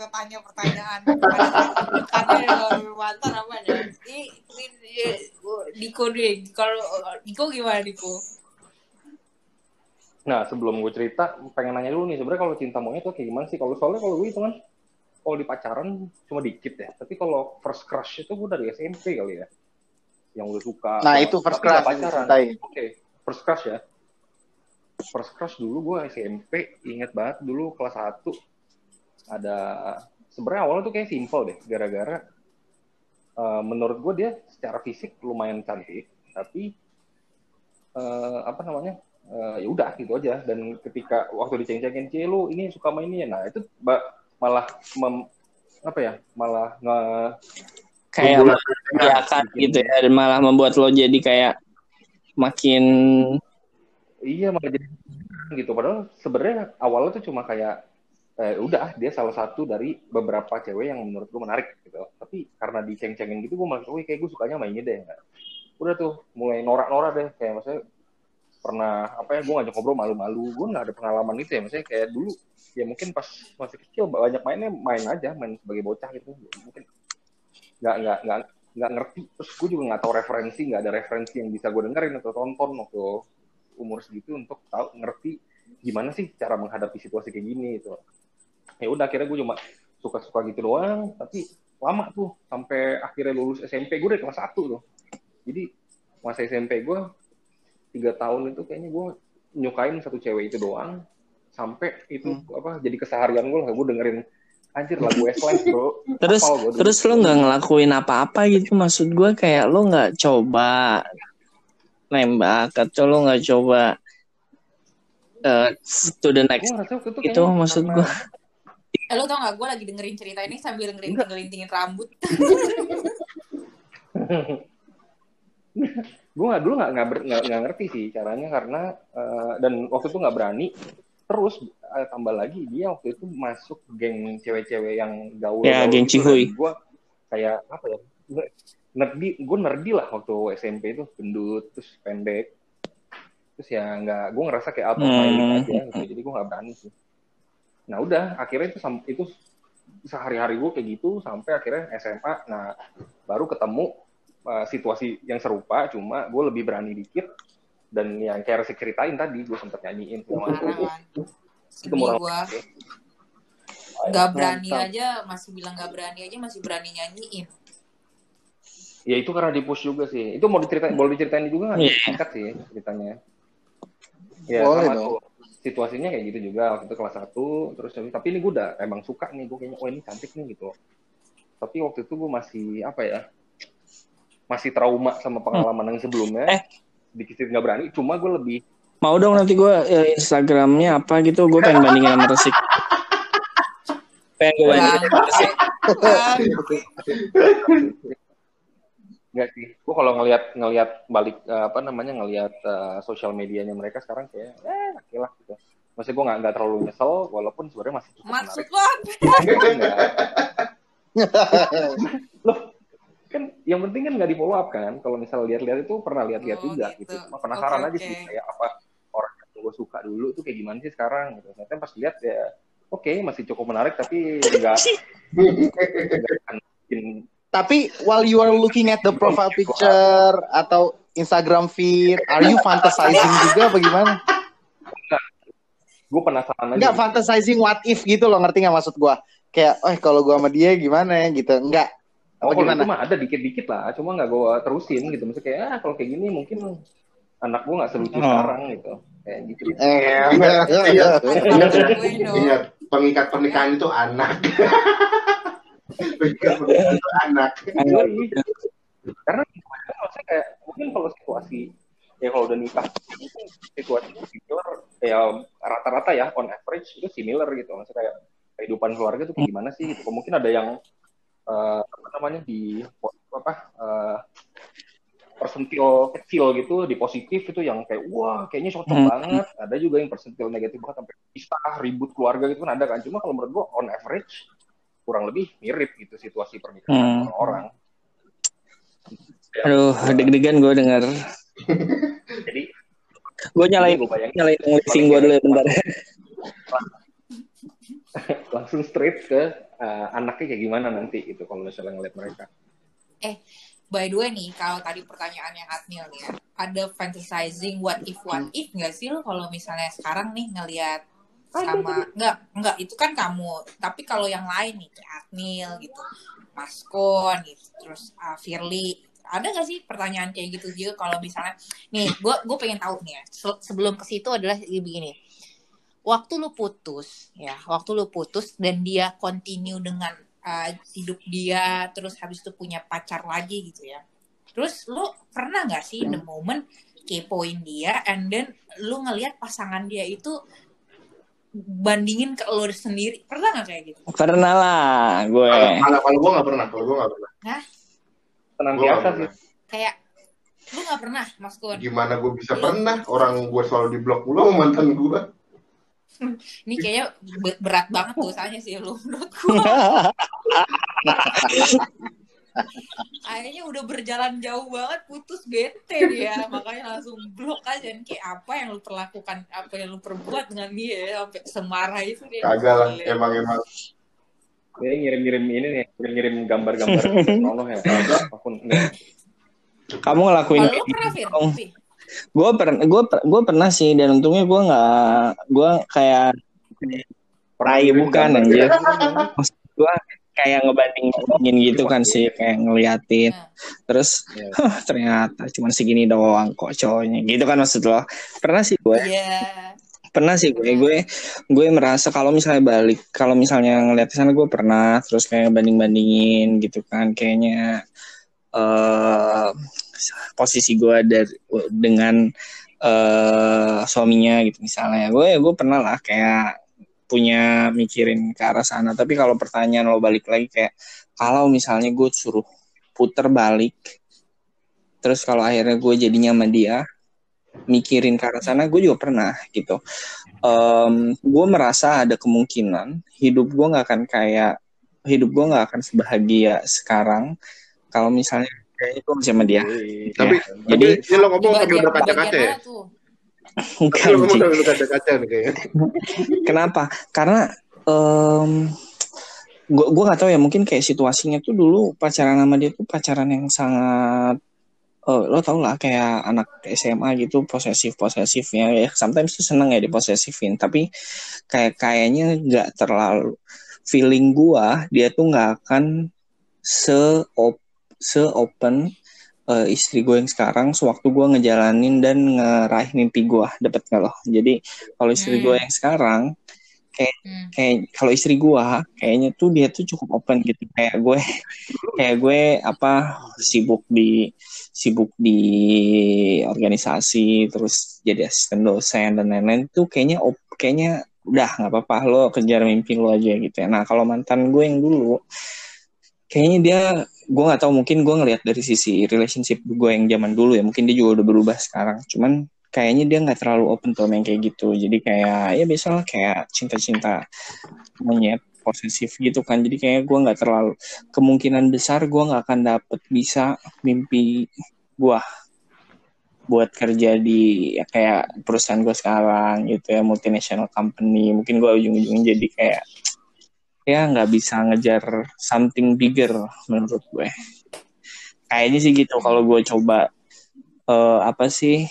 kita tanya pertanyaan. Ada ada mantan apa ada? Ini, Diko deh. Kalau Diko gimana Diko? Nah, sebelum gue cerita, pengen nanya dulu nih, sebenarnya kalau cinta monyet tuh kayak gimana sih? Kalau soalnya kalau gue itu kan, kalau di pacaran cuma dikit ya. Tapi kalau first crush itu gue dari SMP kali ya. Yang udah suka. Nah, itu first crush, pacaran. Oke, first crush ya. First crush dulu gue SMP, inget banget dulu kelas 1. Ada, sebenarnya awalnya tuh kayak simple deh. Gara-gara eh, menurut gue dia secara fisik lumayan cantik. Tapi, eh, apa namanya, eh, ya udah gitu aja dan ketika waktu diceng-cengin cie lu ini suka main ini ya nah itu malah mem- apa ya malah nge kayak membahagiakan gitu ya dan malah membuat lo jadi kayak makin iya malah jadi gitu padahal sebenarnya awalnya tuh cuma kayak eh, udah dia salah satu dari beberapa cewek yang menurut gue menarik gitu. Tapi karena diceng-cengin gitu gue malah kayak gue sukanya mainnya deh. Udah tuh mulai norak-norak deh. Kayak maksudnya pernah apa ya gue ngajak ngobrol malu-malu. Gue nggak ada pengalaman itu ya. Maksudnya kayak dulu ya mungkin pas masih kecil banyak mainnya main aja main sebagai bocah gitu. Mungkin nggak nggak nggak nggak ngerti. Terus gue juga nggak tahu referensi nggak ada referensi yang bisa gue dengerin atau tonton waktu umur segitu untuk tahu ngerti gimana sih cara menghadapi situasi kayak gini itu ya udah akhirnya gue cuma suka-suka gitu doang. Tapi lama tuh sampai akhirnya lulus SMP gue dari kelas 1 tuh. Jadi masa SMP gue tiga tahun itu kayaknya gue nyukain satu cewek itu doang. Sampai itu apa jadi keseharian gue lah. Gue dengerin anjir lagu Westlife bro. Terus gua terus lo nggak ngelakuin apa-apa gitu? Maksud gue kayak lo nggak coba nembak atau lo nggak coba eh, to the next itu maksud gue Eh, lo tau gak, gue lagi dengerin cerita ini sambil ngelintingin rambut. <laughs> gue nggak dulu nggak nggak ngerti sih caranya karena eh, dan waktu itu nggak berani. Terus eh, tambah lagi dia waktu itu masuk geng cewek-cewek yang gaul Ya, geng Cihuy. gue kayak apa ya nerdi gue nerdi lah waktu SMP itu gendut terus pendek. Terus ya nggak gue ngerasa kayak league Hmm. aja gitu. Jadi gue nggak berani sih nah udah akhirnya itu itu sehari-hari gue kayak gitu sampai akhirnya SMA nah baru ketemu uh, situasi yang serupa cuma gue lebih berani dikit dan yang kayak Resik ceritain tadi gue sempet nyanyiin itu. Ayo, Gak berani mantap. aja, masih bilang gak berani aja, masih berani nyanyiin. ya itu karena di push juga sih itu mau diceritain boleh diceritain juga nggak Iya. singkat sih ceritanya ya Boleh sama dong. tuh situasinya kayak gitu juga waktu itu kelas 1 terus tapi ini gue udah emang suka nih gue kayaknya oh ini cantik nih gitu. Tapi waktu itu gue masih apa ya masih trauma sama pengalaman yang sebelumnya. Eh. dikit nggak berani cuma gue lebih mau dong nanti gue eh, Instagramnya apa gitu gue pengen bandingin sama Resik. Pengen gue bandingin sama Resik. Enggak sih. Gue kalau ngelihat ngelihat balik eh, apa namanya ngelihat eh, sosial medianya mereka sekarang kayak eh oke lah gitu. Maksudnya gue nggak nggak terlalu nyesel walaupun sebenarnya masih cukup Maksud menarik. lo? Enggak. Loh, kan yang penting kan nggak di follow up kan. Kalau misal lihat-lihat itu pernah lihat-lihat Oh, juga gitu. gitu. Cuma penasaran Oke, aja sih oke. kayak apa orang yang gue suka dulu tuh kayak gimana sih sekarang gitu. Ternyata pas lihat ya oke masih cukup menarik tapi nggak <laughs> nggak akan bikin Tapi while you are looking at the profile picture atau Instagram feed, are you fantasizing juga apa gimana? gue penasaran aja. Enggak gitu. fantasizing what if gitu loh, ngerti nggak maksud gua? Kayak, oh kalau gua sama dia gimana ya gitu. Enggak. Oh, Apa gimana? itu mah ada dikit-dikit lah, cuma nggak gue terusin gitu. Maksudnya kayak, ah, kalau kayak gini mungkin anak gue nggak selucu Oh. sekarang gitu. Kayak gitu. Eh, Ingat, iya, ingat, ya. Gue dong. ingat pengikat pernikahan itu anak. <laughs> anak. Yoi. Karena maksudnya kayak, mungkin kalau situasi, ya kalau udah nikah, mungkin situasi similar, ya rata-rata ya, on average itu similar gitu. Maksudnya kayak, kehidupan keluarga tuh gimana sih gitu. Mungkin ada yang, eh, apa namanya, di, apa, eh, persentil kecil gitu di positif itu yang kayak wah kayaknya cocok Hmm. banget ada juga yang persentil negatif banget sampai pisah ribut keluarga gitu kan ada kan cuma kalau menurut gua on average kurang lebih mirip gitu situasi pernikahan Hmm. orang Aduh, deg-degan gue denger. <laughs> jadi Gue nyalain, gue bayangin nyalain listing gue dulu ya bentar. <laughs> langsung straight ke eh, anaknya kayak gimana nanti gitu kalau misalnya ngeliat mereka By the way nih, kalau tadi pertanyaan yang Adnil nih ya, ada fantasizing what if what if nggak sih lo kalau misalnya sekarang nih ngelihat sama nggak nggak itu kan kamu tapi kalau yang lain nih kayak Adnil gitu Maskon gitu terus uh, Firly ada nggak sih pertanyaan kayak gitu juga kalau misalnya nih gue gue pengen tahu nih ya se- sebelum ke situ adalah begini. Waktu lu putus ya waktu lu putus dan dia continue dengan uh, hidup dia terus habis itu punya pacar lagi gitu ya. Terus lu pernah nggak sih the moment kepoin dia and then lu ngelihat pasangan dia itu bandingin ke lu sendiri pernah nggak kayak gitu Pernah lah gue. Kalau kalau- kalau gue nggak pernah, kalau gue nggak pernah. tenang Gue nggak biasa sih pernah. kayak lu nggak pernah mas Kun Gimana gue bisa pernah? Orang gue selalu di blok mulu mantan gue. <laughs> ini kayaknya be- berat banget dosanya sih lu menurut gua <laughs> <laughs> kayaknya udah berjalan jauh banget putus bete dia makanya langsung blok aja nih. kayak apa yang lu perlakukan apa yang lu perbuat dengan dia ya, sampai semarah itu dia Kagak lah, emang emang. Dia ngirim-ngirim ini nih, ngirim gambar-gambar <laughs> senonoh ya. Apa pun. Kamu ngelakuin kalau lu pernah Fir? Fi? gue pernah gue gue pernah sih dan untungnya gue nggak gue kayak tai bukan anjir maksud gue kayak ngebanding bandingin gitu kan sih kayak ngeliatin. Nah. terus Iya. <laughs> "Hah, ternyata cuma segini doang kok cowoknya gitu kan maksud lo. Pernah sih gue? Iya. Pernah sih gue. Gue gue merasa kalau misalnya balik kalau misalnya ngeliat sana gue pernah terus kayak banding bandingin gitu kan. Kayaknya eh posisi gue dari dengan eh suaminya gitu misalnya. Gue gue pernah lah kayak punya mikirin ke arah sana. Tapi kalau pertanyaan lo balik lagi kayak kalau misalnya gue suruh puter balik terus kalau akhirnya gue jadinya sama dia mikirin ke arah sana gue juga pernah gitu. Em, gue merasa ada kemungkinan hidup gue nggak akan kayak hidup gue nggak akan sebahagia sekarang. Kalau misalnya kayaknya gue masih sama dia. Tapi jadi tapi ini lo ngomong sambil berkaca-kaca ya? Nih kayaknya. Kenapa? Karena em gue gue nggak tahu ya mungkin kayak situasinya tuh dulu pacaran sama dia tuh pacaran yang sangat eh, lo tau lah kayak anak SMA gitu posesif posesifnya ya sometimes tuh seneng ya diposesifin tapi kayak kayaknya nggak terlalu feeling gua dia tuh nggak akan se se open eh, istri gue yang sekarang sewaktu gue ngejalanin dan ngeraih mimpi gue dapet nggak loh jadi kalau istri Hmm. gue yang sekarang Hmm. kayak kalau istri gua kayaknya tuh dia tuh cukup open gitu kayak gue <laughs> kayak gue apa sibuk di sibuk di organisasi terus jadi asisten dosen dan lain-lain tuh kayaknya op, kayaknya udah nggak apa-apa lo kejar mimpi lo aja gitu ya nah kalau mantan gue yang dulu kayaknya dia gue nggak tahu mungkin gue ngelihat dari sisi relationship gue yang zaman dulu ya mungkin dia juga udah berubah sekarang. Cuman kayaknya dia nggak terlalu open tuh yang kayak gitu. Jadi kayak ya biasa kayak cinta-cinta monyet posesif gitu kan. Jadi kayak gue nggak terlalu kemungkinan besar gue nggak akan dapet bisa mimpi gue buat kerja di ya kayak perusahaan gue sekarang gitu ya multinational company. Mungkin gue ujung-ujungnya jadi kayak ya nggak bisa ngejar something bigger menurut gue kayaknya sih gitu kalau gue coba uh, apa sih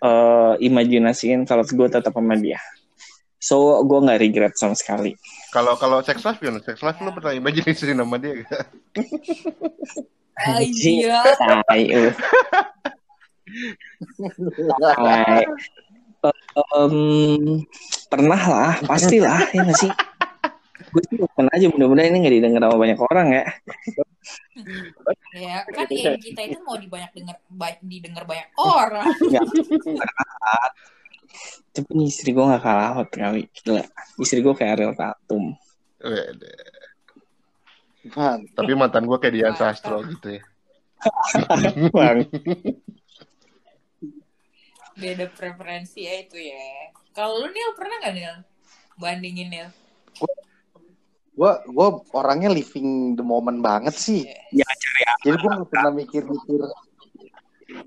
uh, imajinasiin kalau gue tetap sama dia so gue nggak regret sama sekali Kalau kalau sex life gimana? Sex life lu pernah imajinasi nama dia gak? Iya. <laughs> Em, pernah lah, pastilah ya nggak sih. Gue sih open aja mudah-mudahan ini nggak didengar sama banyak orang ya. <laughs> Ya, kan yang kita itu mau dibanyak denger ba- didengar banyak orang. <laughs> Tapi nih istri gue gak kalah hot kali. Gila. Istri gue kayak Ariel Tatum. Wede. Tapi mantan gue kayak Dian Sastro gitu ya. <laughs> Bang. Beda preferensi ya itu ya. Kalau lu Nil pernah gak Nil? Bandingin Nil. Gue gue orangnya living the moment banget sih. Jangan cari apa. Jadi gue gak pernah mikir-mikir.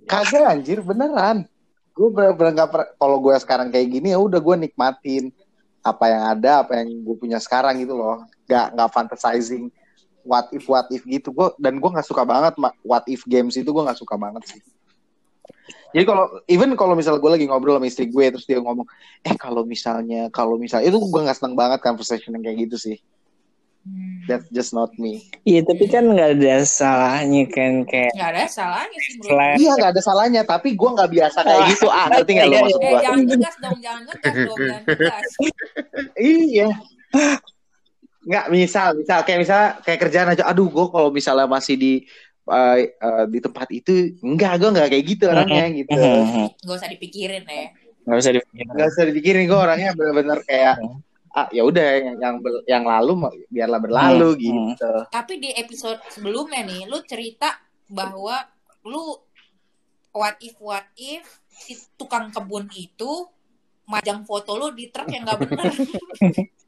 Kagak anjir, beneran. Gue bener-bener gak pernah. Kalau gue sekarang kayak gini ya udah gue nikmatin apa yang ada, apa yang gue punya sekarang gitu loh. Gak nggak fantasizing what if what if gitu. Gue dan gue nggak suka banget what if games itu gue nggak suka banget sih. Jadi kalau even kalau misalnya gue lagi ngobrol sama istri gue terus dia ngomong, eh kalau misalnya kalau misalnya itu gue nggak seneng banget conversation yang kayak gitu sih. That's just not me. Iya tapi kan nggak ada salahnya kan kayak Gak ada salahnya sih. Iya nggak ada salahnya, tapi gue nggak biasa kayak gitu. Ah ngerti nggak lo maksud Eh gue? jangan ngegas dong, jangan ngegas dong, jangan. Iya. Nggak misal, misal kayak misal kayak kerjaan aja. Aduh, gue kalau misalnya masih di eh, eh, di tempat itu, enggak, gue nggak kayak gitu orangnya gitu. Gak usah dipikirin ya. nggak usah dipikirin. Nggak usah dipikirin gue orangnya bener-bener kayak ah ya udah yang yang, ber- yang lalu biarlah berlalu Hmm. gitu. Tapi di episode sebelumnya nih, lu cerita bahwa lu what if what if si tukang kebun itu majang foto lu di truk yang gak bener. <laughs>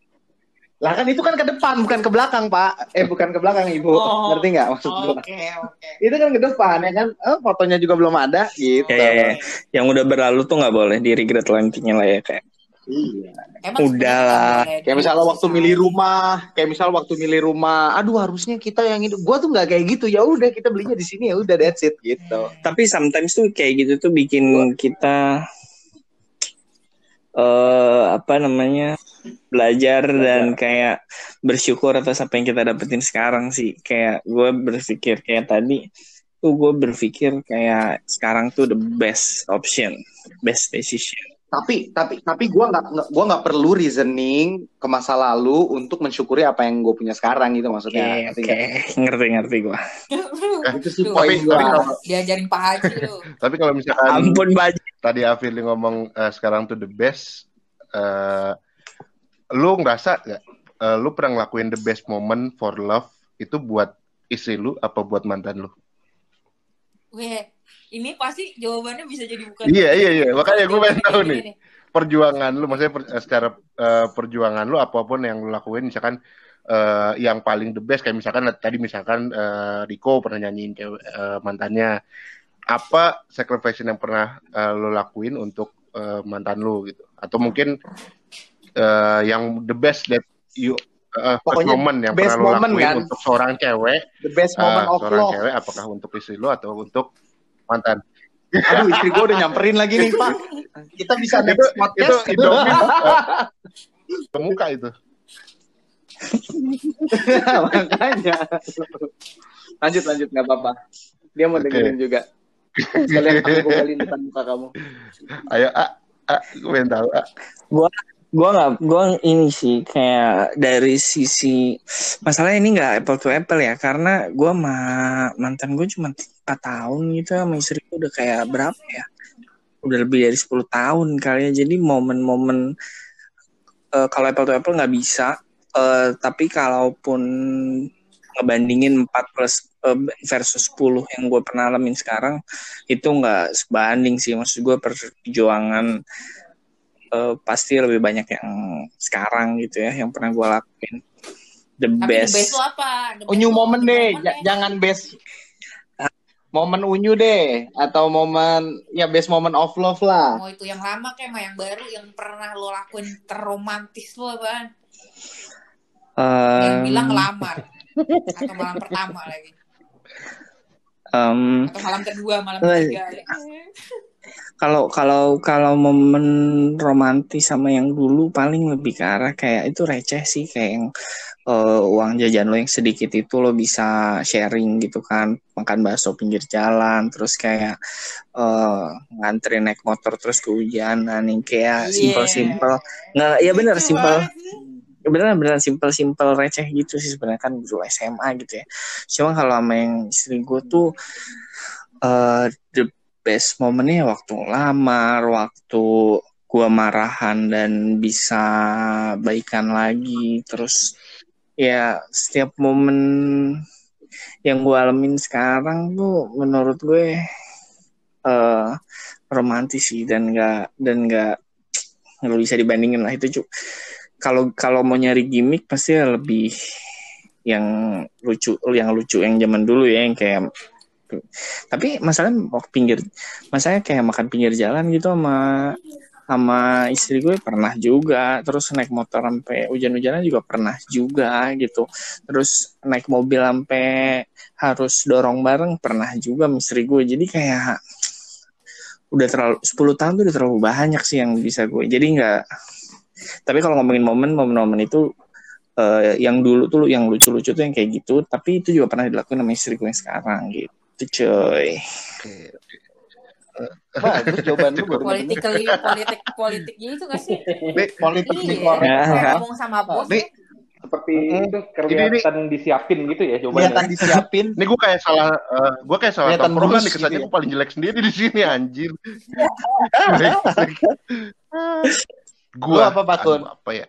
Lah kan itu kan ke depan bukan ke belakang pak. Eh bukan ke belakang ibu. Oh. Ngerti nggak maksud gue? Oke, oke. Itu kan ke depan ya kan. Eh, fotonya juga belum ada gitu. Ya, ya, ya. Yang udah berlalu tuh nggak boleh di regret lah intinya lah ya kayak. Iya. Emang Udah sebenarnya lah. nggak boleh Kayak misalnya waktu dipisahin. milih rumah, kayak misalnya waktu milih rumah, aduh harusnya kita yang ini. Gua tuh nggak kayak gitu. Ya udah kita belinya di sini ya udah that's it gitu. Hmm. Tapi sometimes tuh kayak gitu tuh bikin kita eh apa namanya belajar dan kayak bersyukur atas apa yang kita dapetin sekarang sih. Kayak gue berpikir kayak tadi tuh gue berpikir kayak sekarang tuh the best option, best decision. Tapi tapi tapi gua nggak gua nggak perlu reasoning ke masa lalu untuk mensyukuri apa yang gue punya sekarang gitu maksudnya. oke, Ngerti nggak? <laughs> ngerti ngerti gue. Itu sih Duh, poin kalau- Diajarin Pak Haji lu. <laughs> Tapi kalau misalkan Ampun baju. tadi Afili ngomong eh, sekarang tuh the best, eh, lu ngerasa nggak? eh, lu pernah ngelakuin the best moment for love itu buat istri lu apa buat mantan lu? Weh, ini pasti jawabannya bisa jadi bukan. Iya iya iya, makanya gue pengen tahu nih perjuangan lu, maksudnya per- eh, secara eh, perjuangan lu apa pun yang lu lakuin, misalkan eh, yang paling the best kayak misalkan tadi misalkan eh, Riko pernah nyanyiin cewek eh, mantannya, apa sacrifice yang pernah eh, lu lakuin untuk eh, mantan lu gitu, atau mungkin eh, yang the best that you first Pokoknya moment yang best pernah lu moment, lakuin kan? untuk seorang cewek, The best moment of seorang love. cewek apakah untuk istri lu atau untuk mantan? Aduh istri gue udah nyamperin lagi nih pak. Kita bisa itu next itu podcast. Indomie eh, muka itu. <laughs> Makanya. Lanjut lanjut nggak apa-apa. Dia mau Oke. dengerin juga. Sekalian aku gobalin depan muka kamu. Ayo, ah, ah, gue pengen tahu. Ah. Gua nggak, gua ini sih kayak dari sisi masalah ini nggak apple to apple ya karena gua ma mantan gue cuma 4 tahun gitu sama istri gue udah kayak berapa ya? Udah lebih dari 10 tahun kali ya. Jadi momen-momen eh, kalau apple to apple nggak bisa Eh, tapi kalaupun ngebandingin 4 plus eh, versus 10 yang gue pernah alamin sekarang itu nggak sebanding sih. Maksud gue perjuangan eh, pasti lebih banyak yang sekarang gitu ya yang pernah gue lakuin. The Tapi the best best. apa? The best Unyu lu, momen the deh, moment Ja- jangan best momen unyu deh atau momen ya best moment of love lah. Mau itu yang lama kayak mau yang baru yang pernah lo lakuin terromantis lo apaan? Yang Em, bilang ngelamar atau malam pertama lagi. Em, atau malam kedua malam ketiga. Kalau kalau kalau momen romantis sama yang dulu paling lebih ke arah kayak itu receh sih kayak yang eh, uang jajan lo yang sedikit itu lo bisa sharing gitu kan makan bakso pinggir jalan terus kayak eh nganterin naik motor terus kehujanan yang kayak Iya. simple simple nggak ya Lucu simple banget sih. beneran beneran simple simple receh gitu sih sebenarnya kan dulu SMA gitu ya cuma kalau sama yang istri gue tuh eh the best momennya waktu lamar waktu gua marahan dan bisa baikan lagi terus ya setiap momen yang gue alamin sekarang tuh menurut gue eh romantis sih dan nggak dan nggak nggak bisa dibandingin lah itu cu. Kalau kalau mau nyari gimmick pasti lebih yang lucu yang lucu yang zaman dulu ya yang kayak tapi masalahnya waktu pinggir masalahnya kayak makan pinggir jalan gitu sama sama istri gue pernah juga. Terus naik motor sampai hujan-hujanan juga pernah juga gitu. Terus naik mobil sampai harus dorong bareng pernah juga istri gue. Jadi kayak udah terlalu 10 tahun tuh udah terlalu banyak sih yang bisa gue jadi nggak tapi kalau ngomongin momen momen-momen itu eh, yang dulu tuh yang lucu-lucu tuh yang kayak gitu tapi itu juga pernah dilakuin sama istri gue yang sekarang gitu oke. Bagus jawaban lu baru Politically, politik politiknya itu gak sih? Iya, kayak ngomong sama bos. Nih, Seperti itu kelihatan disiapin gitu ya Kelihatan jawabannya. disiapin. Ini gue kayak salah, eh, gue kayak salah Kelihatan tongkrongan bulus nih kesannya gitu ya. gue paling jelek sendiri di sini anjir. <laughs> Gue apa, Pak Kun? apa ya?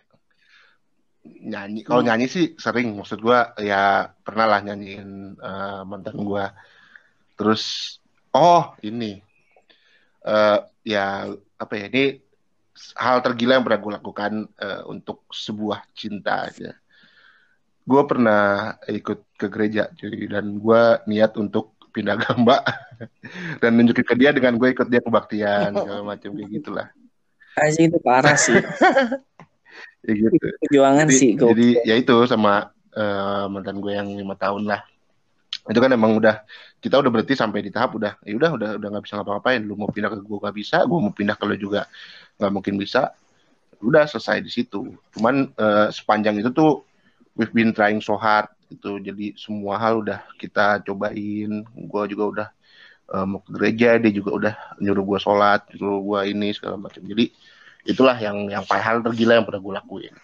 Nyanyi. Kalau nyanyi sih sering. Maksud gue ya pernah lah nyanyiin eh, mantan gue. Terus oh ini eh ya apa ya ini hal tergila yang pernah gue lakukan eh, untuk sebuah cinta aja. Gue pernah ikut ke gereja cuy dan gue niat untuk pindah agama <laughs> dan nunjukin ke dia dengan gue ikut dia kebaktian <laughs> segala macam kayak gitulah. Aja itu parah sih. <laughs> Ya gitu. Perjuangan jadi, sih jadi ya itu sama eh, mantan gue yang lima tahun lah itu kan emang udah kita udah berarti sampai di tahap udah ya udah udah udah nggak bisa ngapa-ngapain. Lu mau pindah ke gue gak bisa gue mau pindah ke lu juga nggak mungkin bisa. Udah selesai di situ. Cuman eh, sepanjang itu tuh we've been trying so hard itu jadi semua hal udah kita cobain. Gue juga udah eh, mau ke gereja dia juga udah nyuruh gue sholat nyuruh gue ini segala macam. Jadi itulah yang yang paling hal tergila yang pernah gue lakuin.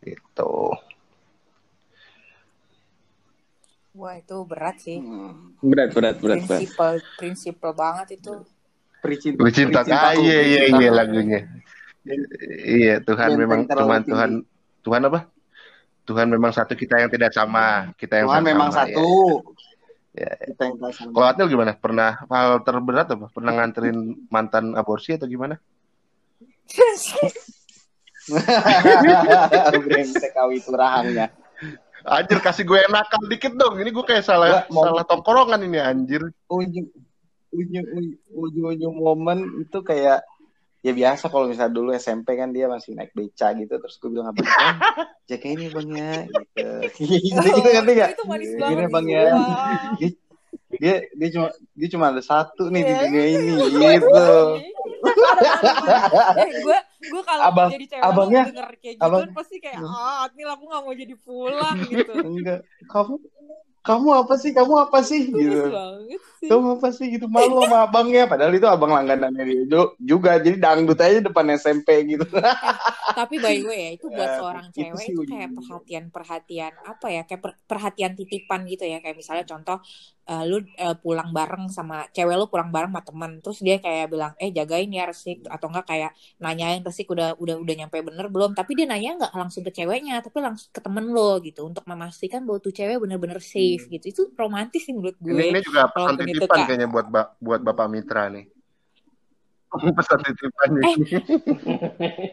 Gitu Wah itu berat sih. Hmm. berat berat berat berat Prinsipal, prinsipal banget itu. Pricinta. Bercinta ah, iya iya iya lagunya iya Tuhan Benteng memang Tuhan tinggi. Tuhan Tuhan apa Tuhan memang satu kita yang tidak sama kita yang Tuhan sama, memang ya. satu. Ya, Kita yang sama. Kalau Adil gimana? Pernah hal terberat apa? Pernah nganterin mantan aborsi atau gimana? <laughs> <laughs> Brengsek kawi turahangnya. Anjir kasih gue nakal dikit dong. Ini gue kayak salah Nggak, mau- salah tongkrongan ini anjir. Ujung ujung ujung ujung momen itu kayak ya biasa kalau misalnya dulu SMP kan dia masih naik beca gitu terus gue bilang apa jaga ini bang ya gitu gitu <laughs> gitu ngerti gak Itu manis Gini, banget. Bang, ya. Dia dia cuma dia cuma ada satu nih di Iya. dunia ini gitu. eh gue gue kalau Abang- jadi cewek abangnya- denger kayak gitu abang- pasti kayak ah Adnil aku gak mau jadi pulang gitu. Enggak. Kamu kamu apa sih? Kamu apa sih? Gitu. banget sih kamu apa sih gitu? Malu sama abangnya. Padahal itu abang langganannya dia ju- juga. Jadi dangdut aja depan SMP gitu. Tapi by the way ya itu buat Eh, <laughs> seorang cewek itu kayak perhatian perhatian apa ya? Kayak per- perhatian titipan gitu ya. Kayak misalnya contoh eh, lu eh, pulang bareng sama cewek lu pulang bareng sama temen. Terus dia kayak bilang eh jagain ya resik. Atau enggak kayak nanyain resik udah udah udah nyampe bener belum? Tapi dia nanya nggak langsung ke ceweknya tapi langsung ke temen lo gitu. Untuk memastikan bahwa tuh cewek bener-bener safe gitu. Itu romantis sih menurut gue. Ini, ini juga pesan titipan kayaknya buat ba- buat Bapak Mitra nih. <laughs> pesan titipan nih.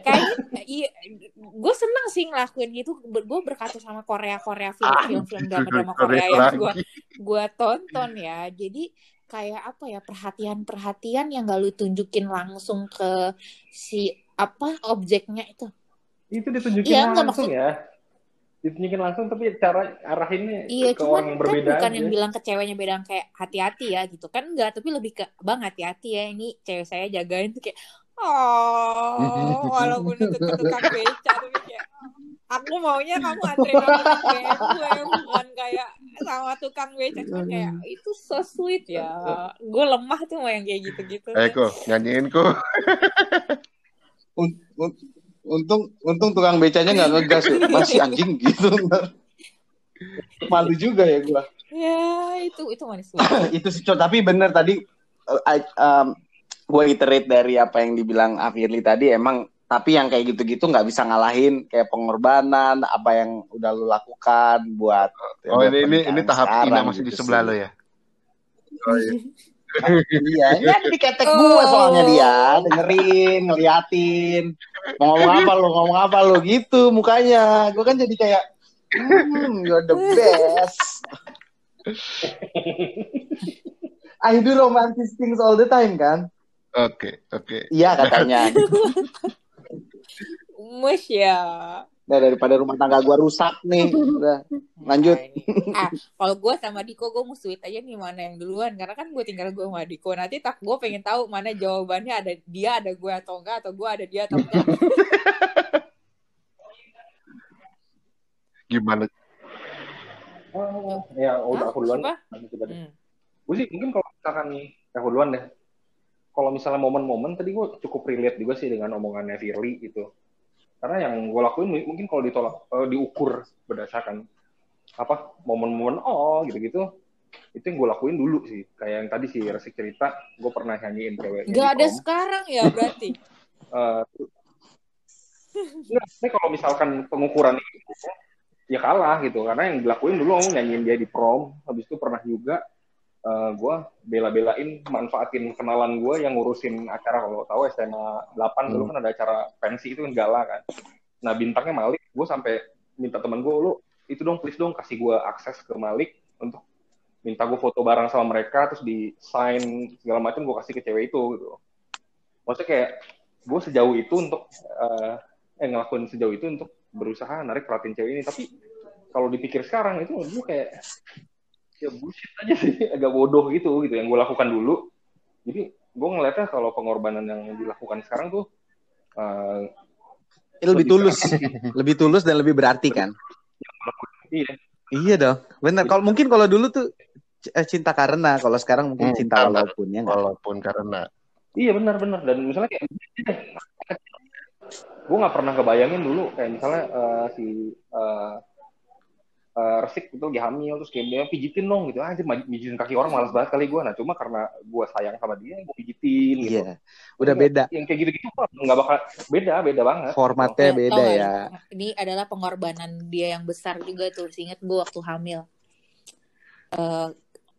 kayaknya iya gue seneng sih ngelakuin gitu gue berkaca sama Korea Korea film Ah, film film gitu, drama drama Korea Korea yang gue gue tonton ya jadi kayak apa ya perhatian perhatian yang gak lu tunjukin langsung ke si apa objeknya itu Itu ditunjukin enggak, langsung ya. Ditunjukin langsung tapi cara arahinnya iya ke orang cuman yang kan berbeda bukan aja. yang bilang ke ceweknya beda kayak hati-hati ya gitu kan enggak tapi lebih ke bang hati-hati ya ini cewek saya jagain tuh kayak oh <laughs> walaupun itu tukang beca tapi kayak aku maunya kamu anterin aku ke gue bukan kayak sama tukang beca cuma kayak itu so sweet ya gue lemah tuh mau yang kayak gitu-gitu Eh, Ko, nyanyiin Ko. Un- un- untung untung tukang becanya nggak ngegas ya. masih anjing gitu malu juga ya gua. Ya itu itu manis banget. <coughs> Itu sih tapi bener tadi uh, I- um, gue iterate dari apa yang dibilang Afirli tadi emang tapi yang kayak gitu-gitu nggak bisa ngalahin kayak pengorbanan apa yang udah lu lakukan buat Oh, ini ini ini tahap sekarang Ina masih di gitu sebelah sih. lo ya. Oh, iya. iya. Ini ada di ketek gue soalnya dia. Dengerin ngeliatin mau ngomong apa lu? Ngomong apa lu? Gitu mukanya. Gue kan jadi kayak hmm you're the best. I do romantic things all the time kan? Oke, oke. iya katanya. <laughs> Mus ya nah, daripada rumah tangga gue rusak nih udah Lanjut. Nah, ah kalau gue sama Diko gue mau sweet aja nih mana yang duluan karena kan gue tinggal gue sama Diko nanti tak gue pengen tahu mana jawabannya ada dia ada gue atau enggak atau gue ada dia atau enggak <laughs> Gimana? Oh, ya udah aku duluan. Hmm. Gue sih mungkin kalau misalkan ya aku duluan deh. Kalau misalnya momen-momen tadi gue cukup relate juga sih dengan omongannya Firly gitu. Karena yang gue lakuin mu- mungkin kalau ditolak eh, diukur berdasarkan apa momen-momen oh gitu-gitu itu yang gue lakuin dulu sih. Kayak yang tadi sih resik cerita gue pernah nyanyiin ceweknya nggak ada sekarang ya berarti? <laughs> Eh, Enggak, ini kalau misalkan pengukuran itu ya kalah gitu. Karena yang dilakuin dulu aku nyanyiin dia di prom habis itu pernah juga eh gue bela-belain manfaatin kenalan gue yang ngurusin acara. Kalau tahu SMA 8 dulu kan ada acara pensi itu kan gala kan. Nah bintangnya Malik. Gue sampai minta teman gue lu itu dong please dong kasih gue akses ke Malik untuk minta gue foto bareng sama mereka terus di sign segala macam gue kasih ke cewek itu gitu. Maksudnya kayak gue sejauh itu untuk eh, eh ngelakuin sejauh itu untuk berusaha narik perhatian cewek ini. Tapi kalau dipikir sekarang itu gue kayak ya bullshit aja sih. <laughs> Agak bodoh gitu gitu. Yang gue lakukan dulu. Jadi gue ngeliatnya kalau pengorbanan yang dilakukan sekarang tuh eh, lebih tulus. lebih tulus dan lebih berarti kan? Iya. Iya dong. Bener. Kalau mungkin kalau dulu tuh eh, cinta karena. Kalau sekarang mungkin Hmm, cinta walaupun ya? Walaupun karena. Iya benar-benar dan misalnya kayak gue nggak pernah kebayangin dulu. Kayak misalnya eh, si eh, eh, Resik itu lagi hamil terus kayak dia pijitin dong gitu aja pijitin kaki orang malas banget kali gue nah cuma karena gue sayang sama dia gue pijitin gitu iya udah beda yang kayak gitu-gitu nggak bakal beda beda banget formatnya Ya, beda ya nih? Ini adalah pengorbanan dia yang besar juga tuh. Ingat gue waktu hamil. Eh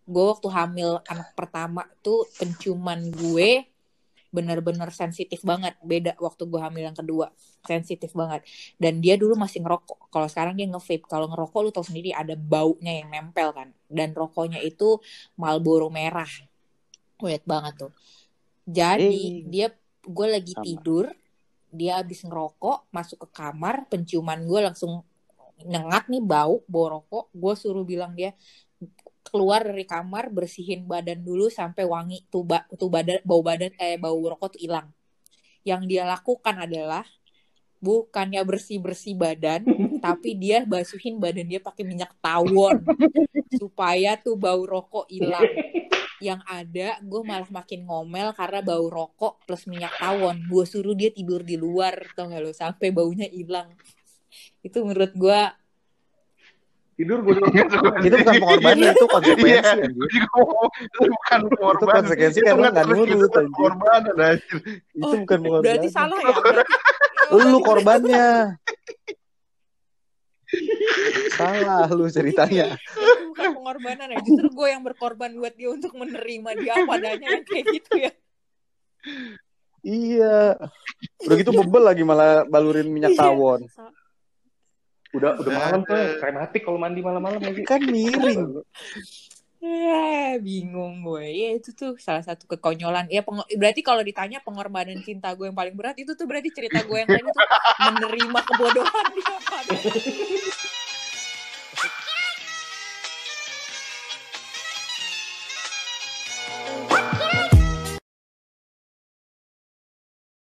gue waktu hamil anak pertama tuh penciuman gue bener-bener sensitif banget. Beda waktu gue hamil yang kedua. Sensitif banget. Dan dia dulu masih ngerokok. Kalau sekarang dia nge-vape. Kalau ngerokok lu tau sendiri ada baunya yang nempel kan. Dan rokoknya itu Marlboro merah. Weird banget tuh. Jadi Eh. dia gue lagi Sama. tidur dia habis ngerokok masuk ke kamar penciuman gue langsung nyengat nih bau bau rokok gue suruh bilang dia keluar dari kamar bersihin badan dulu sampai wangi tuh, ba- tuh badan bau badan eh bau rokok tuh hilang. Yang dia lakukan adalah bukannya bersih bersih badan <laughs> tapi dia basuhin badan dia pakai minyak tawon. Supaya tuh bau rokok hilang. Yang ada gue malah makin ngomel karena bau rokok plus minyak tawon. Gue suruh dia tidur di luar tau gak lo? Sampai baunya hilang. Itu menurut gue tidur gue juga <laughs> Itu bukan pengorbanan, itu konsekuensi Iya, itu bukan pengorbanan. konsekuensi Itu karena nggak nurut, itu. Pengorbanan anjir. Itu bukan pengorbanan. Berarti salah ya. <laughs> Berarti, Lu korbannya. <laughs> Salah lu ceritanya. itu bukan pengorbanan ya. Justru gue yang berkorban buat dia untuk menerima dia apa adanya yang kayak gitu ya. Iya. Udah gitu bebel lagi malah balurin minyak Iya. tawon. Udah udah malam tuh krematik kalau mandi malam-malam lagi Kan miring. Eh, bingung gue. Ya itu tuh salah satu kekonyolan. Ya peng- berarti kalau ditanya pengorbanan cinta gue yang paling berat itu tuh berarti cerita gue yang tadi tuh menerima kebodohan dia.